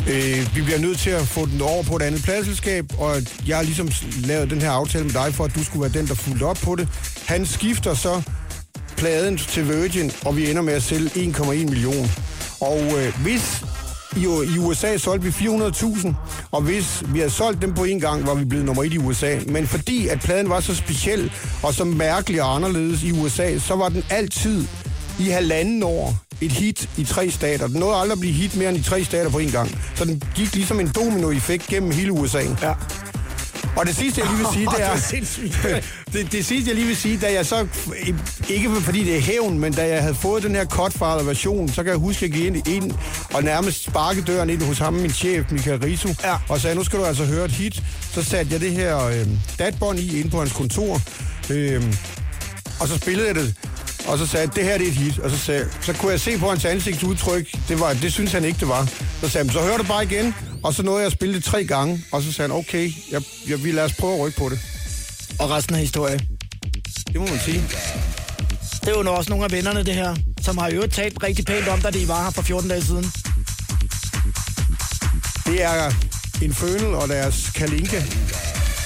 øh, vi bliver nødt til at få den over på et andet pladselskab, og jeg har ligesom lavet den her aftale med dig, for at du skulle være den, der fulgte op på det. Han skifter så pladen til Virgin, og vi ender med at sælge 1,1 million. Og øh, hvis i, i USA solgte vi 400.000, og hvis vi havde solgt dem på en gang, var vi blevet nummer et i USA. Men fordi at pladen var så speciel og så mærkelig og anderledes i USA, så var den altid i halvanden år et hit i tre stater. Den nåede aldrig at blive hit mere end i tre stater på en gang. Så den gik ligesom en domino-effekt gennem hele USA. Ja. Og det sidste, jeg lige vil sige, det er... det, det sidste, jeg lige vil sige, da jeg så... Ikke fordi det er hævn, men da jeg havde fået den her Cutfather-version, så kan jeg huske, at jeg gik ind, ind og nærmest sparke døren ind hos ham, min chef, Michael Risu, Ja. og sagde, nu skal du altså høre et hit. Så satte jeg det her øh, datbånd i ind på hans kontor, øh, og så spillede jeg det. Og så sagde det her det er et hit. Og så, sagde, så kunne jeg se på hans ansigtsudtryk, det, var, det synes han ikke, det var. Så sagde han, så hør det bare igen. Og så nåede jeg at spille det tre gange. Og så sagde han, okay, jeg, jeg, vi lader os prøve at rykke på det. Og resten af historien. Det må man sige. Det er jo også nogle af vennerne, det her, som har i øvrigt talt rigtig pænt om, da de var her for 14 dage siden. Det er Infernal og deres Kalinka.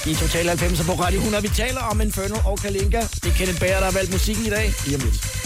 I Total 90 på Radio 100. Vi taler om Infernal og Kalinka. Det er Kenneth Bager, der har valgt musikken i dag. Lige om lidt.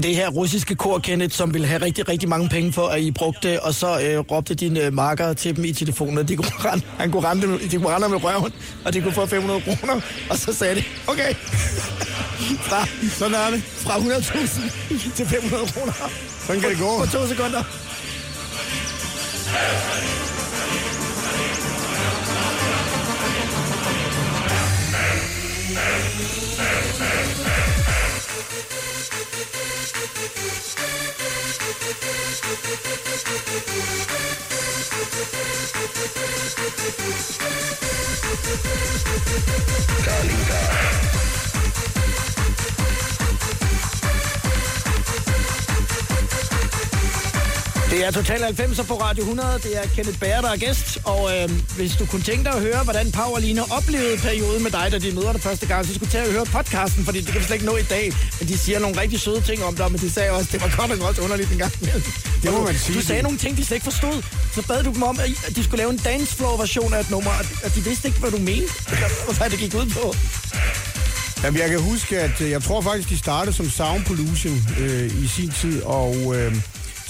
Det er det her russiske kor, Kenneth, som ville have rigtig, rigtig mange penge for, at I brugte det, og så øh, råbte dine øh, marker til dem i telefonen, at de kunne rende, han kunne rende, de kunne rende med røven, og de kunne få 500 kroner, og så sagde de, okay, fra, Sådan er det. fra 100.000 til 500 kroner Sådan kan det gå. på to sekunder. Calida. Det er Total 90 på Radio 100. Det er Kenneth Bager, der er gæst. Og øh, hvis du kunne tænke dig at høre, hvordan Pau og Line oplevede perioden med dig, da de møder dig første gang, så skulle du tage og høre podcasten, fordi det kan vi slet ikke nå i dag. Men de siger nogle rigtig søde ting om dig, men de sagde også, at det var godt nok også underligt en gang imellem. Det må Og du- man sige. Du sagde nogle ting, de slet ikke forstod. Så bad du dem om, at at de skulle lave en dancefloor-version af et nummer, og og de vidste ikke, hvad du mente. Hvad det gik ud på. Jamen, jeg kan huske, at øh, jeg tror faktisk, de startede som Sound Pollution øh, i sin tid, og øh,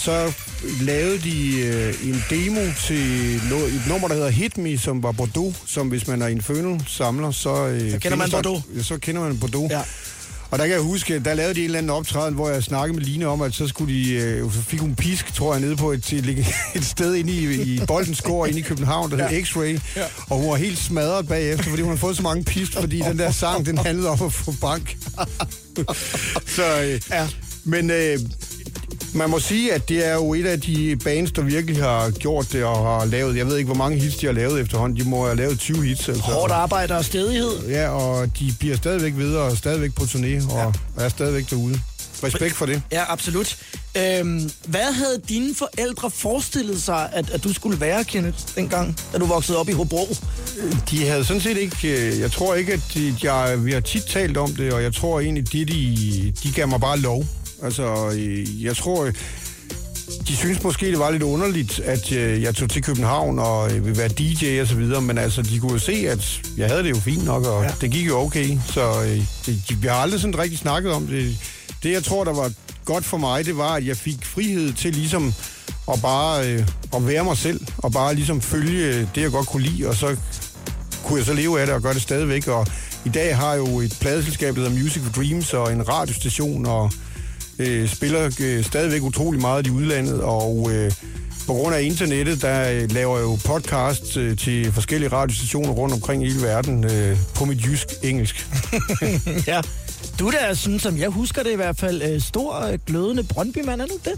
så lavede de øh, en demo til noget, et nummer, der hedder Hit Me, som var Bordeaux, som hvis man er Infernal-samler, så... Øh, så kender man Bordeaux. Ja, så kender man Bordeaux. Ja. Og der kan jeg huske, der lavede de en eller anden optræden, hvor jeg snakkede med Line om, at så skulle de, øh, så fik hun pisk, tror jeg, nede på et, et, et sted inde i, i Boldens Gård inde i København, der ja. hed X-Ray. Ja. Og hun var helt smadret bagefter, fordi hun havde fået så mange pisk, fordi den der sang, den handlede om at få bank. så, øh, Ja. Men øh, man må sige, at det er jo et af de bands, der virkelig har gjort det og har lavet, jeg ved ikke, hvor mange hits de har lavet efterhånden. De må have lavet 20 hits. Altså. Hårdt arbejde og stedighed. Ja, og de bliver stadigvæk videre og stadigvæk på turné og ja. er stadigvæk derude. respekt for det. Ja, absolut. Øhm, hvad havde dine forældre forestillet sig, at, at du skulle være, Kenneth, dengang, da du voksede op i Hobro? De havde sådan set ikke... øh, Jeg tror ikke, at de, jeg, vi har tit talt om det, og jeg tror egentlig, de, de, de gav mig bare lov. Altså, jeg tror... De synes måske, det var lidt underligt, at øh, jeg tog til København og øh, ville være DJ og så videre, men altså, de kunne jo se, at jeg havde det jo fint nok, og ja. det gik jo okay. Så øh, vi har aldrig sådan rigtig snakket om det. Det, jeg tror, der var godt for mig, det var, at jeg fik frihed til ligesom at bare øh, at være mig selv, og bare ligesom følge det, jeg godt kunne lide, og så kunne jeg så leve af det og gøre det stadigvæk. Og i dag har jeg jo et pladeselskab, der hedder Music for Dreams, og en radiostation, og øh, spiller øh, stadigvæk utrolig meget i udlandet, og øh, på grund af internettet, der øh, laver jeg jo podcast øh, til forskellige radiostationer rundt omkring i hele verden øh, på mit jysk engelsk. ja. Du er da, sådan som jeg husker det i hvert fald, øh, stor øh, glødende Brøndby-mand, er du det?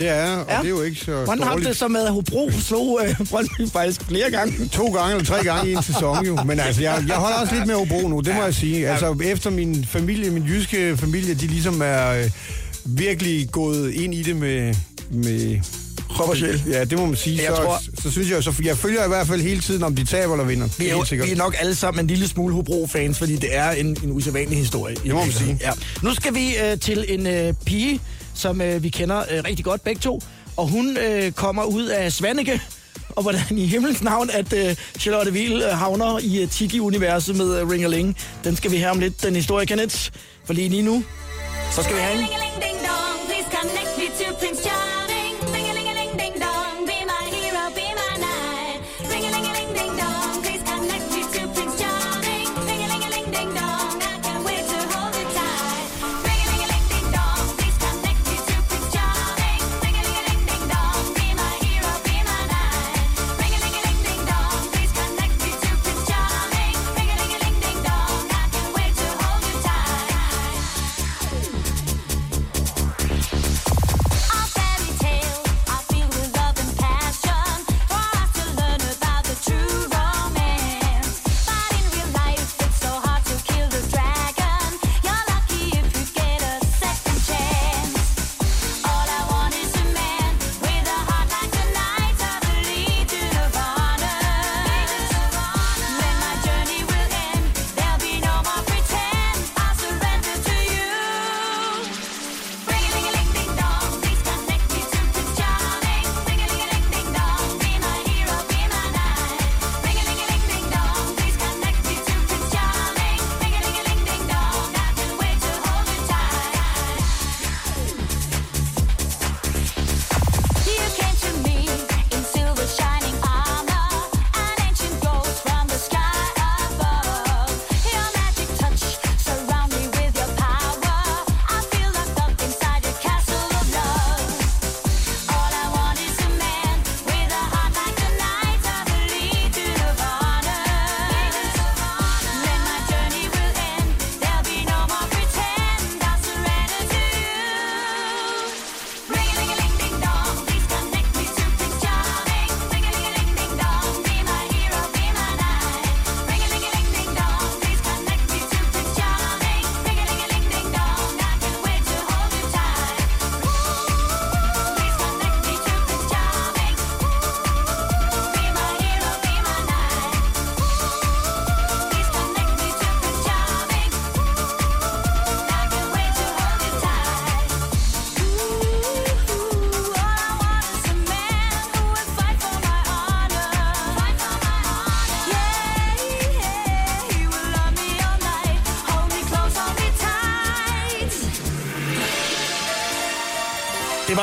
Det er, og Ja. det er jo ikke så Hvordan har det så med, at Hobro slog øh, Brøndby faktisk flere gange? To gange eller tre gange i en sæson jo. Men altså, jeg, jeg holder også lidt med Hobro nu, det må jeg sige. Altså, efter min familie, min jyske familie, de ligesom er øh, virkelig gået ind i det med... med Krop og sjæl. Ja, det må man sige. Jeg så, tror- så synes jeg, så jeg følger i hvert fald hele tiden, om de taber eller vinder. Vi er, jo, vi er nok alle sammen en lille smule Hobro-fans, fordi det er en, en usædvanlig historie. Det må man sige. Ja. Nu skal vi øh, til en øh, pige, som øh, vi kender øh, rigtig godt begge to, og hun øh, kommer ud af Svanike, og hvordan i himlens navn, at øh, Charlotte Wiel øh, havner i øh, Tiki-universet med øh, Ringeling. Den skal vi have om lidt, den historie, Kenneth. For lige lige nu, så skal vi have en.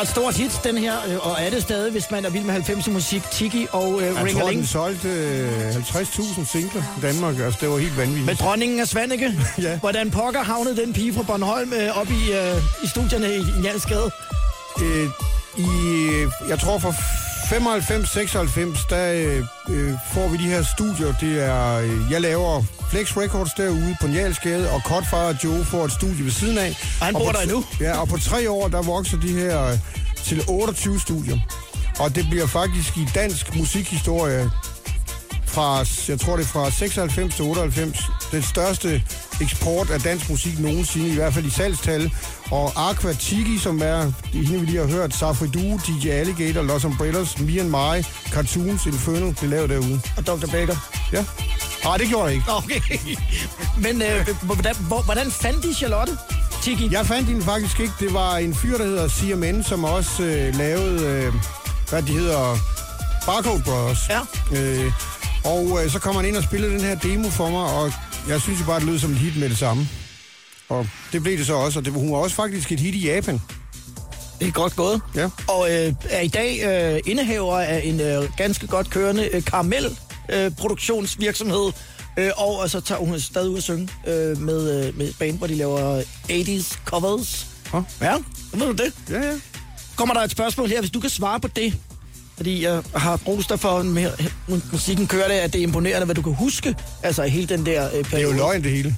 Et stort hit, den her, øh, og er det stadig, hvis man er vild med 90'er musik, Tiki og øh, Jeg tror, den solgte øh, 50.000 singler i Danmark. Altså, det var helt vanvittigt. Med dronningen af Svanike. Ja. Hvordan pokker havnede den pige fra Bornholm øh, op i, øh, i studierne i, i Njalsgade? øh, i, øh, jeg tror for 95-96, der øh, øh, får vi de her studier. Det er, øh, jeg laver Flex Records derude på Njalsgade, og og Joe får et studie ved siden af. Og han på bor der t- endnu? Ja, og på tre år, der vokser de her til 28 studier. Og det bliver faktisk i dansk musikhistorie fra, jeg tror det er fra 96 til 98, den største eksport af dansk musik nogensinde, i hvert fald i salgstal. Og Aqua Tiki, som er hende, vi lige har hørt, Safri Duo, DJ Alligator, Los Umbrellas, Me and My, Cartoons, Inferno, blev lavet derude. Og Dr. Baker. Ja. Nej, det gjorde jeg ikke. Okay. Men øh, hvordan, hvor, hvordan fandt de Charlotte? Tiki? Jeg fandt hende faktisk ikke. Det var en fyr, der hedder CMN, som også øh, lavede, øh, hvad de hedder, Barcode Brothers. Ja. Øh, og øh, så kom han ind og spillede den her demo for mig, og jeg synes jo bare, det lød som et hit med det samme. Og det blev det så også, og det, hun var også faktisk et hit i Japan. Det er godt gået. Ja. Og øh, er i dag øh, indehaver af en øh, ganske godt kørende øh, karamel øh, produktionsvirksomhed. Øh, og, og så tager hun stadig ud at synge øh, med, øh, med band, hvor de laver 80's covers. Hå? Ja, ved du det. Ja, ja. Kommer der et spørgsmål her, hvis du kan svare på det? Fordi jeg har brug for, med musikken kører det, at det er imponerende, hvad du kan huske. Altså hele den der øh, periode. Det er jo løgn, det hele.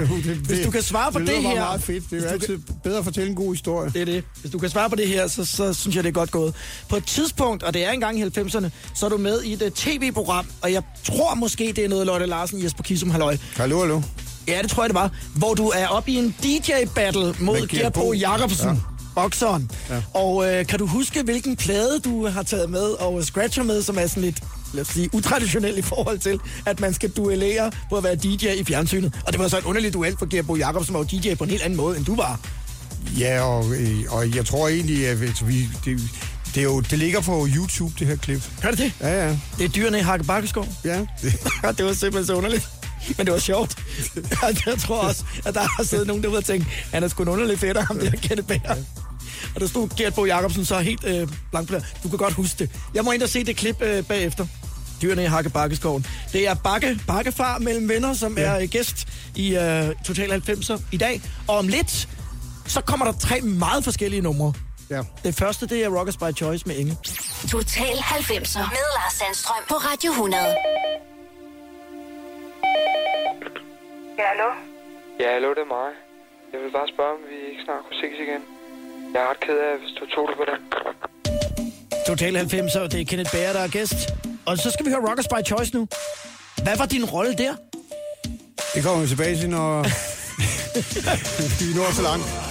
Det, det, det, det, Hvis du kan svare på det, det her- meget fedt. Det er jo altid bedre at fortælle en god historie. Det er det. Hvis du kan svare på det her, så, så synes jeg, det er godt gået. På et tidspunkt, og det er engang i 90'erne, så er du med i et uh, tv-program, og jeg tror måske, det er noget Lotte Larsen, Jesper Kisum, halløj. Hallo, hallo. Ja, det tror jeg, det var. Hvor du er oppe i en DJ-battle mod Med Gert Gert Bo Bo. Jacobsen. Ja. Ja. Bokseren. Ja. Ja. Og øh, kan du huske, hvilken plade du har taget med og scratcher med, som er sådan lidt, lad os sige, utraditionel i forhold til, at man skal duellere på at være DJ i fjernsynet. Og det var så en underlig duel, for Gert Bo Jacobsen var jo DJ på en helt anden måde, end du var. Ja, og, øh, og jeg tror egentlig, at vi, det, det, er jo, det ligger på YouTube, det her klip. Gør det det? Ja, ja. Det er dyrene i Hakke Bakkeskov. ja. Det, det var simpelthen så underligt. Men det var sjovt. jeg tror også, at der har siddet nogen derude og tænkt, han er sgu en underlig fætter, ham der Kenneth Bager. Og der stod Gert Bo Jacobsen så helt øh, blank på det. Du kan godt huske det. Jeg må ind og se det klip øh, bagefter. Dyrene i Hakke Bakkeskoven. Det er Bakke, Bakkefar mellem venner, som ja. er øh, gæst i øh, Total 90'er i dag. Og om lidt, så kommer der tre meget forskellige numre. ja. Det første, det er Rockers by Choice med Inge. Total 90'er med Lars Sandstrøm på Radio 100. Ja, hallo? Ja, hallo, det er mig. Jeg vil bare spørge, om vi ikke snart kunne ses igen. Jeg er ret ked af, hvis du tog det på den. Total 90'er, det er Kenneth Bager, der er gæst. Og så skal vi høre Rockers by Choice nu. Hvad var din rolle der? Det kommer vi tilbage til, når vi når så langt.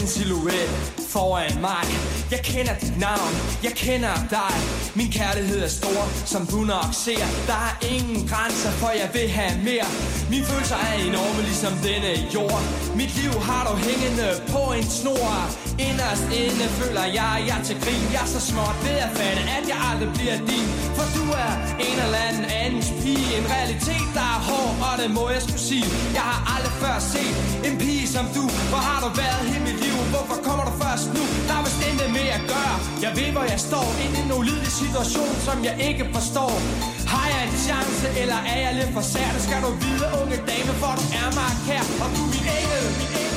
Jeg silhuet foran mig. Jeg kender dit navn, jeg kender dig. Min kærlighed er stor, som du nok ser. Der er ingen grænser, for jeg vil have mere. Mine følelser er enorme, ligesom denne jord. Mit liv har du hængende på en snor. Inderst inde føler jeg, jeg er til grin. Jeg er så småt ved at fatte, at jeg aldrig bliver din. For du er en eller anden andens pige. En realitet, der er hård, og det må jeg skulle sige. Jeg har aldrig før set en pige som du. Hvor har du været hele mit liv? Hvorfor kommer du først nu? Der er vist intet mere at gøre. Jeg ved, hvor jeg står Ind i en ulidelig situation, som jeg ikke forstår. Har jeg en chance, eller er jeg lidt for sær? Det skal du vide, unge dame, for du er mig kær. Og du er min engel, min engel,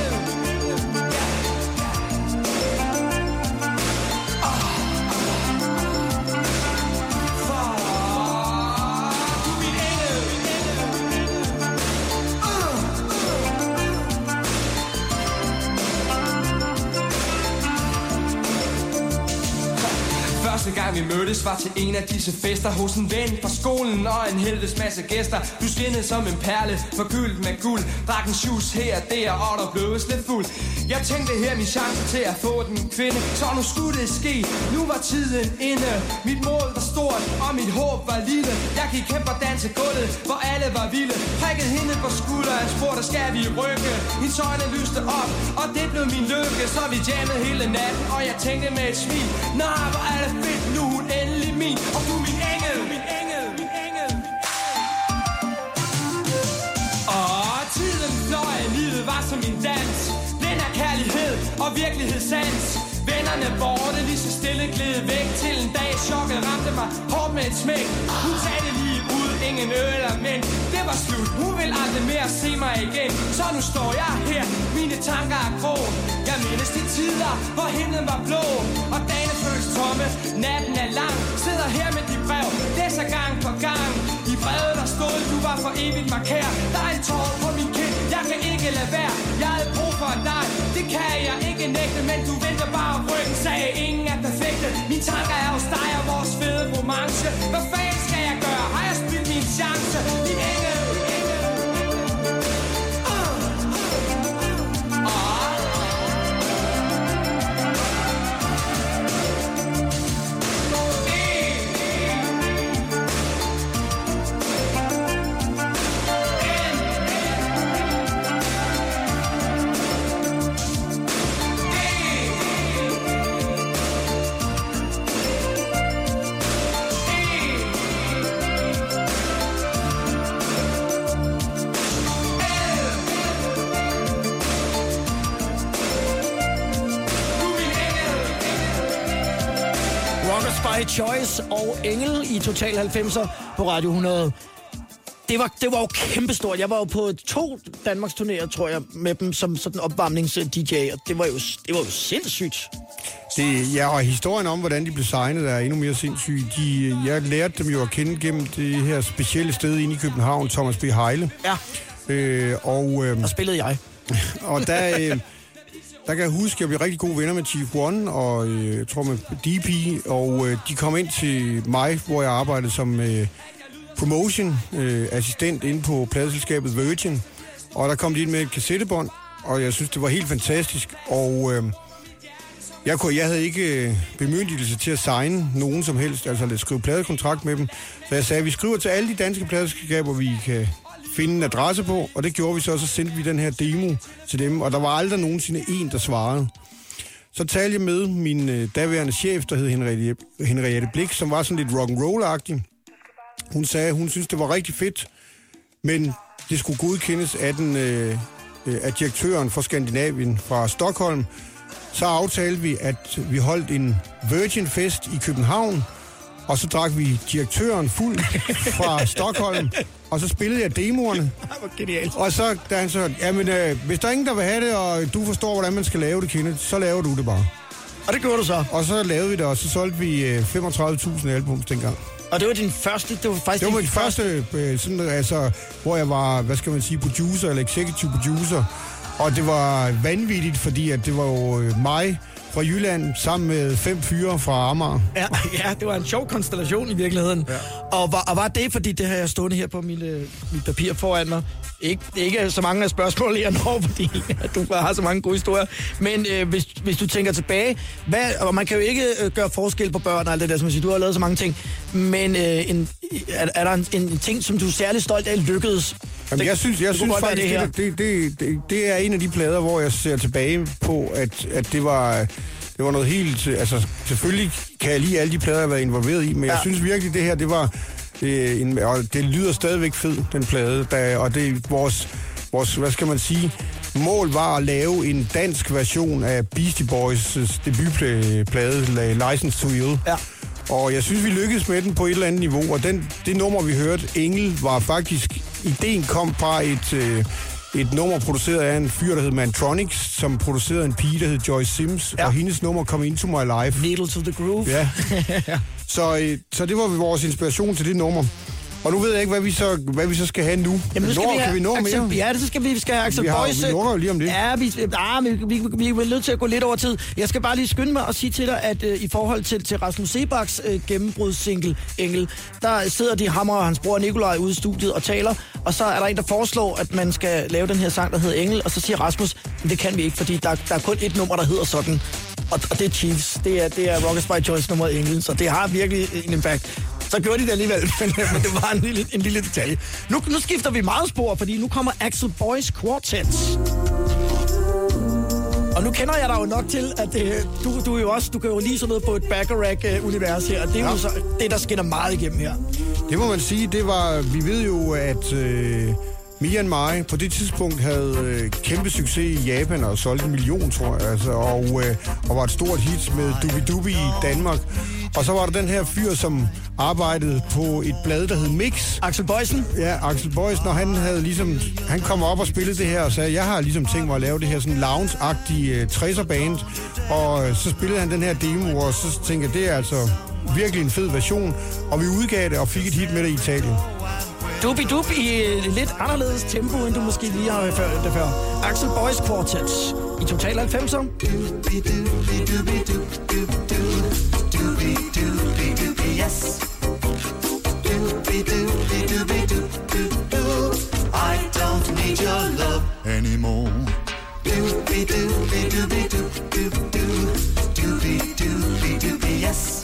gang vi mødtes var til en af disse fester Hos en ven fra skolen og en helvedes masse gæster. Du skinnede som en perle, forgyldt med guld. Drak en shoes her og der, og der blev lidt fuld. Jeg tænkte her min chance til at få den kvinde. Så nu skulle det ske, nu var tiden inde. Mit mål var stort, og mit håb var lille. Jeg gik hen på dansegulvet, hvor alle var vilde. Prikkede hende på skulderen, spurgte skal vi rykke? Hendes øjne lyste op, og det blev min lykke. Så vi jammede hele natten, og jeg tænkte med et smil Nej, hvor er det fedt, nu er hun endelig min Og du er min engel, min engel, min engel. Og tiden fløj, livet var som en dans. Den er kærlighed og virkelighedssans Vennerne borte, lige så stille gled væk Til en dag. Chokket ramte mig hårdt med et smæk. Hun sagde det lige ingen øl men Det var slut, hun vil aldrig mere se mig igen. Så nu står jeg her, mine tanker er grå. Jeg mindes de tider, hvor himlen var blå. Og dagen føles tomme, natten er lang. Sidder her med de brev, læser gang på gang. I brevet der stod, du var for evigt markær Der er en tår på min kind, jeg kan ikke lade være. Jeg havde brug for dig, det kan jeg ikke nægte, men du venter bare ryggen. Sagde ingen er perfekte. Mine tanker er hos dig og vores fede romance. Hvad fanden skal jeg gøre? Har jeg spildt 想着你每个 by Choice og Engel i Total 90'er på Radio 100. Det var, det var jo kæmpestort. Jeg var jo på to Danmarks turnéer, tror jeg, med dem som sådan opvarmnings-DJ, og det var jo, det var jo sindssygt. Det, ja, og historien om, hvordan de blev signet, er endnu mere sindssyg. De, jeg lærte dem jo at kende gennem det her specielle sted inde i København, Thomas B. Heile. Ja, Øh, og, øh, og spillede jeg. og der, øh, der kan jeg huske, at jeg blev rigtig gode venner med Chief One, og øh, jeg tror med DP, og øh, de kom ind til mig, hvor jeg arbejdede som øh, promotion øh, assistent inde på pladeselskabet Virgin. Og der kom de ind med et kassettebånd, og jeg synes, det var helt fantastisk. Og øh, jeg, kunne, jeg havde ikke øh, bemyndigelse til at signe nogen som helst, altså at skrive pladekontrakt med dem. Så jeg sagde, at vi skriver til alle de danske pladeselskaber, vi kan finde en adresse på, og det gjorde vi så, og så sendte vi den her demo til dem, og der var aldrig nogensinde en, der svarede. Så talte jeg med min øh, daværende chef, der hed Henriette, Henriette Blik, som var sådan lidt rock and roll-agtig. Hun sagde, at hun synes, det var rigtig fedt, men det skulle godkendes af, den, øh, øh, af direktøren for Skandinavien fra Stockholm. Så aftalte vi, at vi holdt en Virgin-fest i København, og så drak vi direktøren fuld fra Stockholm, og så spillede jeg demoerne. Genialt. Og så, da han så, jamen, øh, hvis der er ingen, der vil have det, og du forstår, hvordan man skal lave det, Kenneth, så laver du det bare. Og det gjorde du så. Og så lavede vi det, og så solgte vi øh, 35.000 albums dengang. Og det var din første, det var faktisk Det var din mit første, øh, sådan, altså, hvor jeg var, hvad skal man sige, producer, eller executive producer. Og det var vanvittigt, fordi at det var jo øh, mig fra Jylland, sammen med fem fyre fra Amager. Ja, ja, det var en sjov konstellation i virkeligheden. Ja. Og, var, og var det, fordi det har jeg stående her på mit, øh, mit papir foran mig. Ikke, ikke så mange af spørgsmål, jeg når, fordi du har så mange gode historier. Men øh, hvis, hvis du tænker tilbage, hvad, og man kan jo ikke øh, gøre forskel på børn og alt det der, som siger, du har lavet så mange ting. Men øh, en, er, er der en, en ting, som du er særlig stolt af, lykkedes? Jamen, jeg synes, jeg det synes faktisk, det her. det, det, det, det, det er en af de plader, hvor jeg ser tilbage på, at, at det var... Det var noget helt... Altså, selvfølgelig kan jeg lide alle de plader, jeg har været involveret i, men ja. jeg synes virkelig, det her, det var... Øh, en, og det lyder stadigvæk fed, den plade. Der, og det vores, vores, hvad skal man sige, mål var at lave en dansk version af Beastie Boys' debutplade, License to Ill. Ja. Og jeg synes, vi lykkedes med den på et eller andet niveau. Og den, det nummer, vi hørte, Engel, var faktisk... Ideen kom fra et, øh, et nummer produceret af en fyr, der hed Mantronics, som producerede en pige, der hed Joyce Sims. Ja. Og hendes nummer kom Into My Life. Needle to the groove. Ja. så, øh, så det var vores inspiration til det nummer. Og nu ved jeg ikke, hvad vi så, hvad vi så skal have nu. Jamen, nu skal Når, vi kan vi nå Axel, mere? Ja, det så skal vi, vi skal have Axel Vi har- vi lukker jo lige om lidt. Ja, vi, ah, vi, vi, vi, vi er nødt til at gå lidt over tid. Jeg skal bare lige skynde mig og sige til dig, at uh, i forhold til, til Rasmus Sebaks uh, gennembrudssingle Engel, der sidder de hammer og hans bror Nikolaj ude i studiet og taler, og så er der en, der foreslår, at man skal lave den her sang, der hedder Engel, og så siger Rasmus, "Men det kan vi ikke, fordi der, der er kun et nummer, der hedder sådan. Og, og det er Chiefs. Det er, det er Rockers by Choice nummer Engel, så det har virkelig en impact. Så gjorde de det alligevel, men, men det var en lille, en lille detalje. Nu, nu skifter vi meget spor, fordi nu kommer Axel Boys Quartet. Og nu kender jeg dig jo nok til, at øh, du, du, er jo også, du kan jo lige sådan noget på et Bacharach-univers her, og det er ja. jo så det, der skinner meget igennem her. Det må man sige, det var, vi ved jo, at øh, Mia Mai på det tidspunkt havde øh, kæmpe succes i Japan og solgte en million, tror jeg, altså, og, øh, og var et stort hit med Dubi Dubi i Danmark. Og så var der den her fyr, som arbejdede på et blad, der hed Mix. Axel Boysen? Ja, Axel Boysen, og han havde ligesom, han kom op og spillede det her og sagde, jeg har ligesom tænkt mig at lave det her sådan lounge-agtige øh, 60'er band. Og øh, så spillede han den her demo, og så tænkte jeg, det er altså virkelig en fed version. Og vi udgav det og fik et hit med det i Italien. Dubi Dub i øh, lidt anderledes tempo, end du måske lige har hørt det før. Axel Boys Quartet. i Total 90'er. I don't need your love anymore. Doobie doobie doobie doop doop doo. Doobie doobie doobie yes.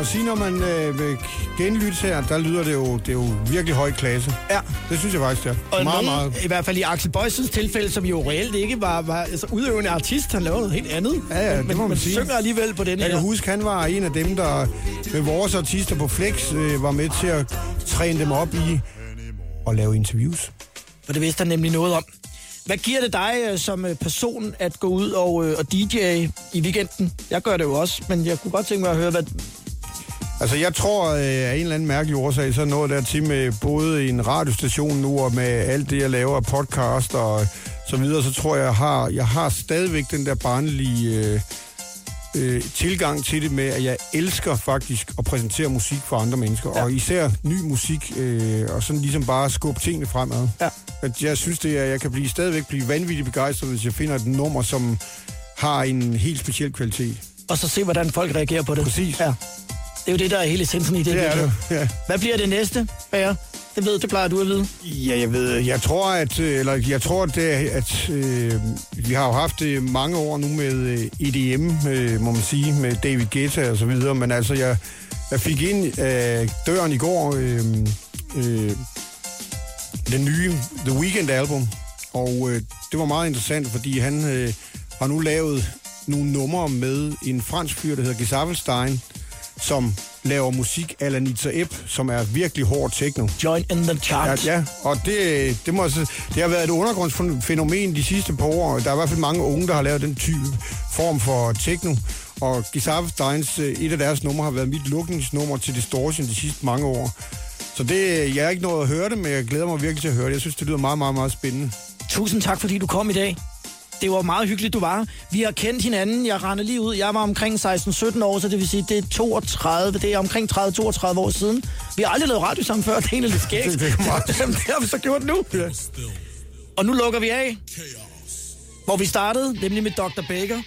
må sige, når man øh, vil genlytte her, der lyder det jo, det er jo virkelig høj klasse. Ja. Det synes jeg faktisk, det er. Og meget, nogen, meget. i hvert fald i Axel Boysens tilfælde, som jo reelt ikke var, var altså, udøvende artist, han lavede noget helt andet. Ja, ja, det men, må man men sige. synger alligevel på den Jeg her. kan huske, han var en af dem, der med vores artister på Flex øh, var med til at træne dem op i at lave interviews. For det vidste han nemlig noget om. Hvad giver det dig øh, som øh, person at gå ud og, øh, og DJ i weekenden? Jeg gør det jo også, men jeg kunne godt tænke mig at høre, hvad... Altså, jeg tror, øh, af en eller anden mærkelig årsag, så noget der til med både en radiostation nu, og med alt det, jeg laver af podcast og så videre, så tror jeg, jeg har, jeg har stadigvæk den der barnlige øh, øh, tilgang til det med, at jeg elsker faktisk at præsentere musik for andre mennesker, ja. og især ny musik, øh, og sådan ligesom bare skubbe tingene fremad. Ja. At jeg synes, det er, jeg kan blive, stadigvæk blive vanvittigt begejstret, hvis jeg finder et nummer, som har en helt speciel kvalitet. Og så se, hvordan folk reagerer på det. Præcis. Ja. Det er jo det, der er hele essensen i det. Det er det, ja. Hvad bliver det næste, Bager? Det ved, det plejer du at vide. Ja, jeg ved, jeg tror, at, øh, eller jeg tror, at, det, er- at øh, vi har jo haft det mange år nu med øh, EDM, øh, må man sige, med David Guetta og så videre, men altså, jeg, jeg fik ind øh, døren i går øh, øh, den nye The Weeknd album, og øh, det var meget interessant, fordi han øh, har nu lavet nogle numre med en fransk fyr, der hedder Gesavelstein, som laver musik a la Nita Ebb, som er virkelig hård techno. Join in the chart. Ja, ja. og det, det, må, sige, det har været et undergrundsfænomen de sidste par år. Der er i hvert fald mange unge, der har lavet den type form for techno. Og Gisave Steins, øh, et af deres numre har været mit lukningsnummer til Distortion de sidste mange år. Så det, jeg har ikke nået at høre det, men jeg glæder mig virkelig til at høre det. Jeg synes, det lyder meget, meget, meget spændende. Tusind tak, fordi du kom i dag. Det var meget hyggeligt, du var. Vi har kendt hinanden. Jeg render lige ud. Jeg var omkring 16-17 år, så det vil sige, det er 32. Det er omkring 30-32 år siden. Vi har aldrig lavet radio sammen før. Det er egentlig lidt skægt. Det har vi så gjort nu. Ja. Og nu lukker vi af, hvor vi startede, nemlig med Dr. Baker.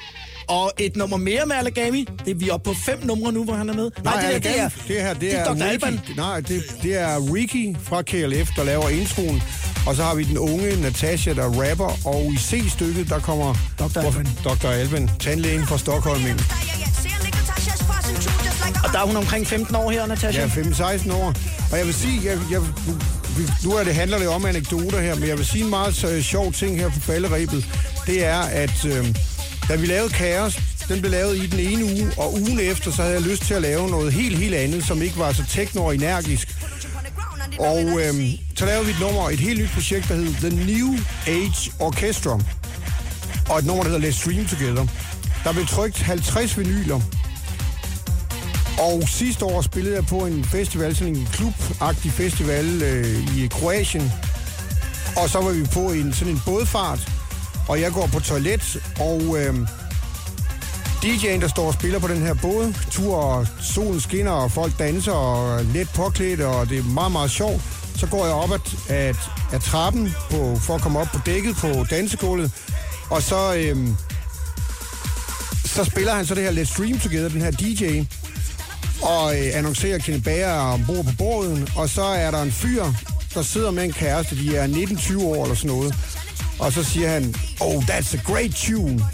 Og et nummer mere med Alagami. Det er vi er oppe på fem numre nu, hvor han er med. Nej, det, er, det, er, det her, det, det er er, Dr. Alban. Nej, det, det er Ricky fra KLF, der laver introen. Og så har vi den unge Natasha, der rapper. Og i C-stykket, der kommer Dr. Alban. Dr. Alban, tandlægen fra Stockholm ind. Og der er hun omkring 15 år her, Natasha. Er 15-16 år. Og jeg vil sige, jeg, jeg, nu er det, handler det om anekdoter her, men jeg vil sige en meget øh, sjov ting her på falderæbet. Det er, at øh, da vi lavede Kaos, den blev lavet i den ene uge, og ugen efter, så havde jeg lyst til at lave noget helt, helt andet, som ikke var så tekno og energisk. Og øh, så lavede vi et nummer, et helt nyt projekt, der hed The New Age Orchestra. Og et nummer, der hedder Let's Stream Together. Der blev trykt 50 vinyler, og sidste år spillede jeg på en festival, sådan en klubagtig festival øh, i Kroatien. Og så var vi på en sådan en bådfart, og jeg går på toilet, og øh, DJ'en, der står og spiller på den her båd. Tur og solen skinner, og folk danser og let påklædt, og det er meget, meget sjovt. Så går jeg op ad, ad, ad trappen på, for at komme op på dækket på dansegulvet. Og så, øh, så spiller han så det her Let's Stream Together, den her DJ. Og øh, annoncerer Kenneth Bager ombord på båden. Og så er der en fyr, der sidder med en kæreste. De er 19-20 år eller sådan noget. Og så siger han, oh, that's a great tune.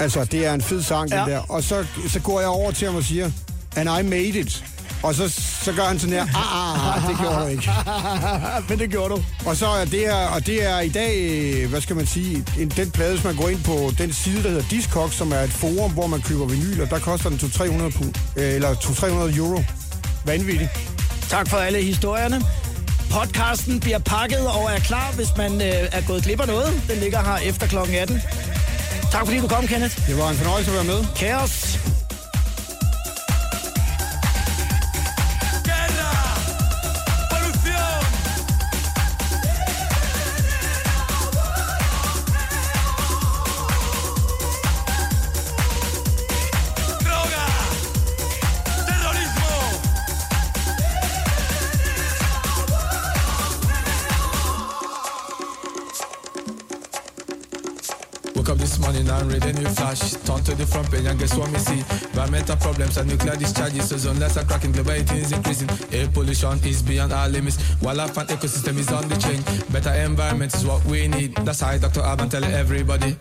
Altså, det er en fed sang, ja. Den der. Og så, så går jeg over til ham og siger, and I made it. Og så, så gør han sådan her, ah, ah, ah, det gjorde du ikke. Men det gjorde du. Og så er det her, og det er i dag, hvad skal man sige, en, den plade, hvis man går ind på den side, der hedder Discogs, som er et forum, hvor man køber vinyler, der koster den 200-300 pund, øh, eller 200-300 euro. Vanvittigt. Tak for alle historierne. Podcasten bliver pakket og er klar, hvis man øh, er gået glip af noget. Den ligger her efter kl. 18. Tak fordi du kom, Kenneth. Det var en fornøjelse at være med. Kaos. Front page and guess what me see? Environmental problems and nuclear discharges. So unless are cracking, global heating is increasing. Air pollution is beyond our limits. Wildlife and ecosystem is on the change. Better environment is what we need. That's how Dr. Alban tell everybody.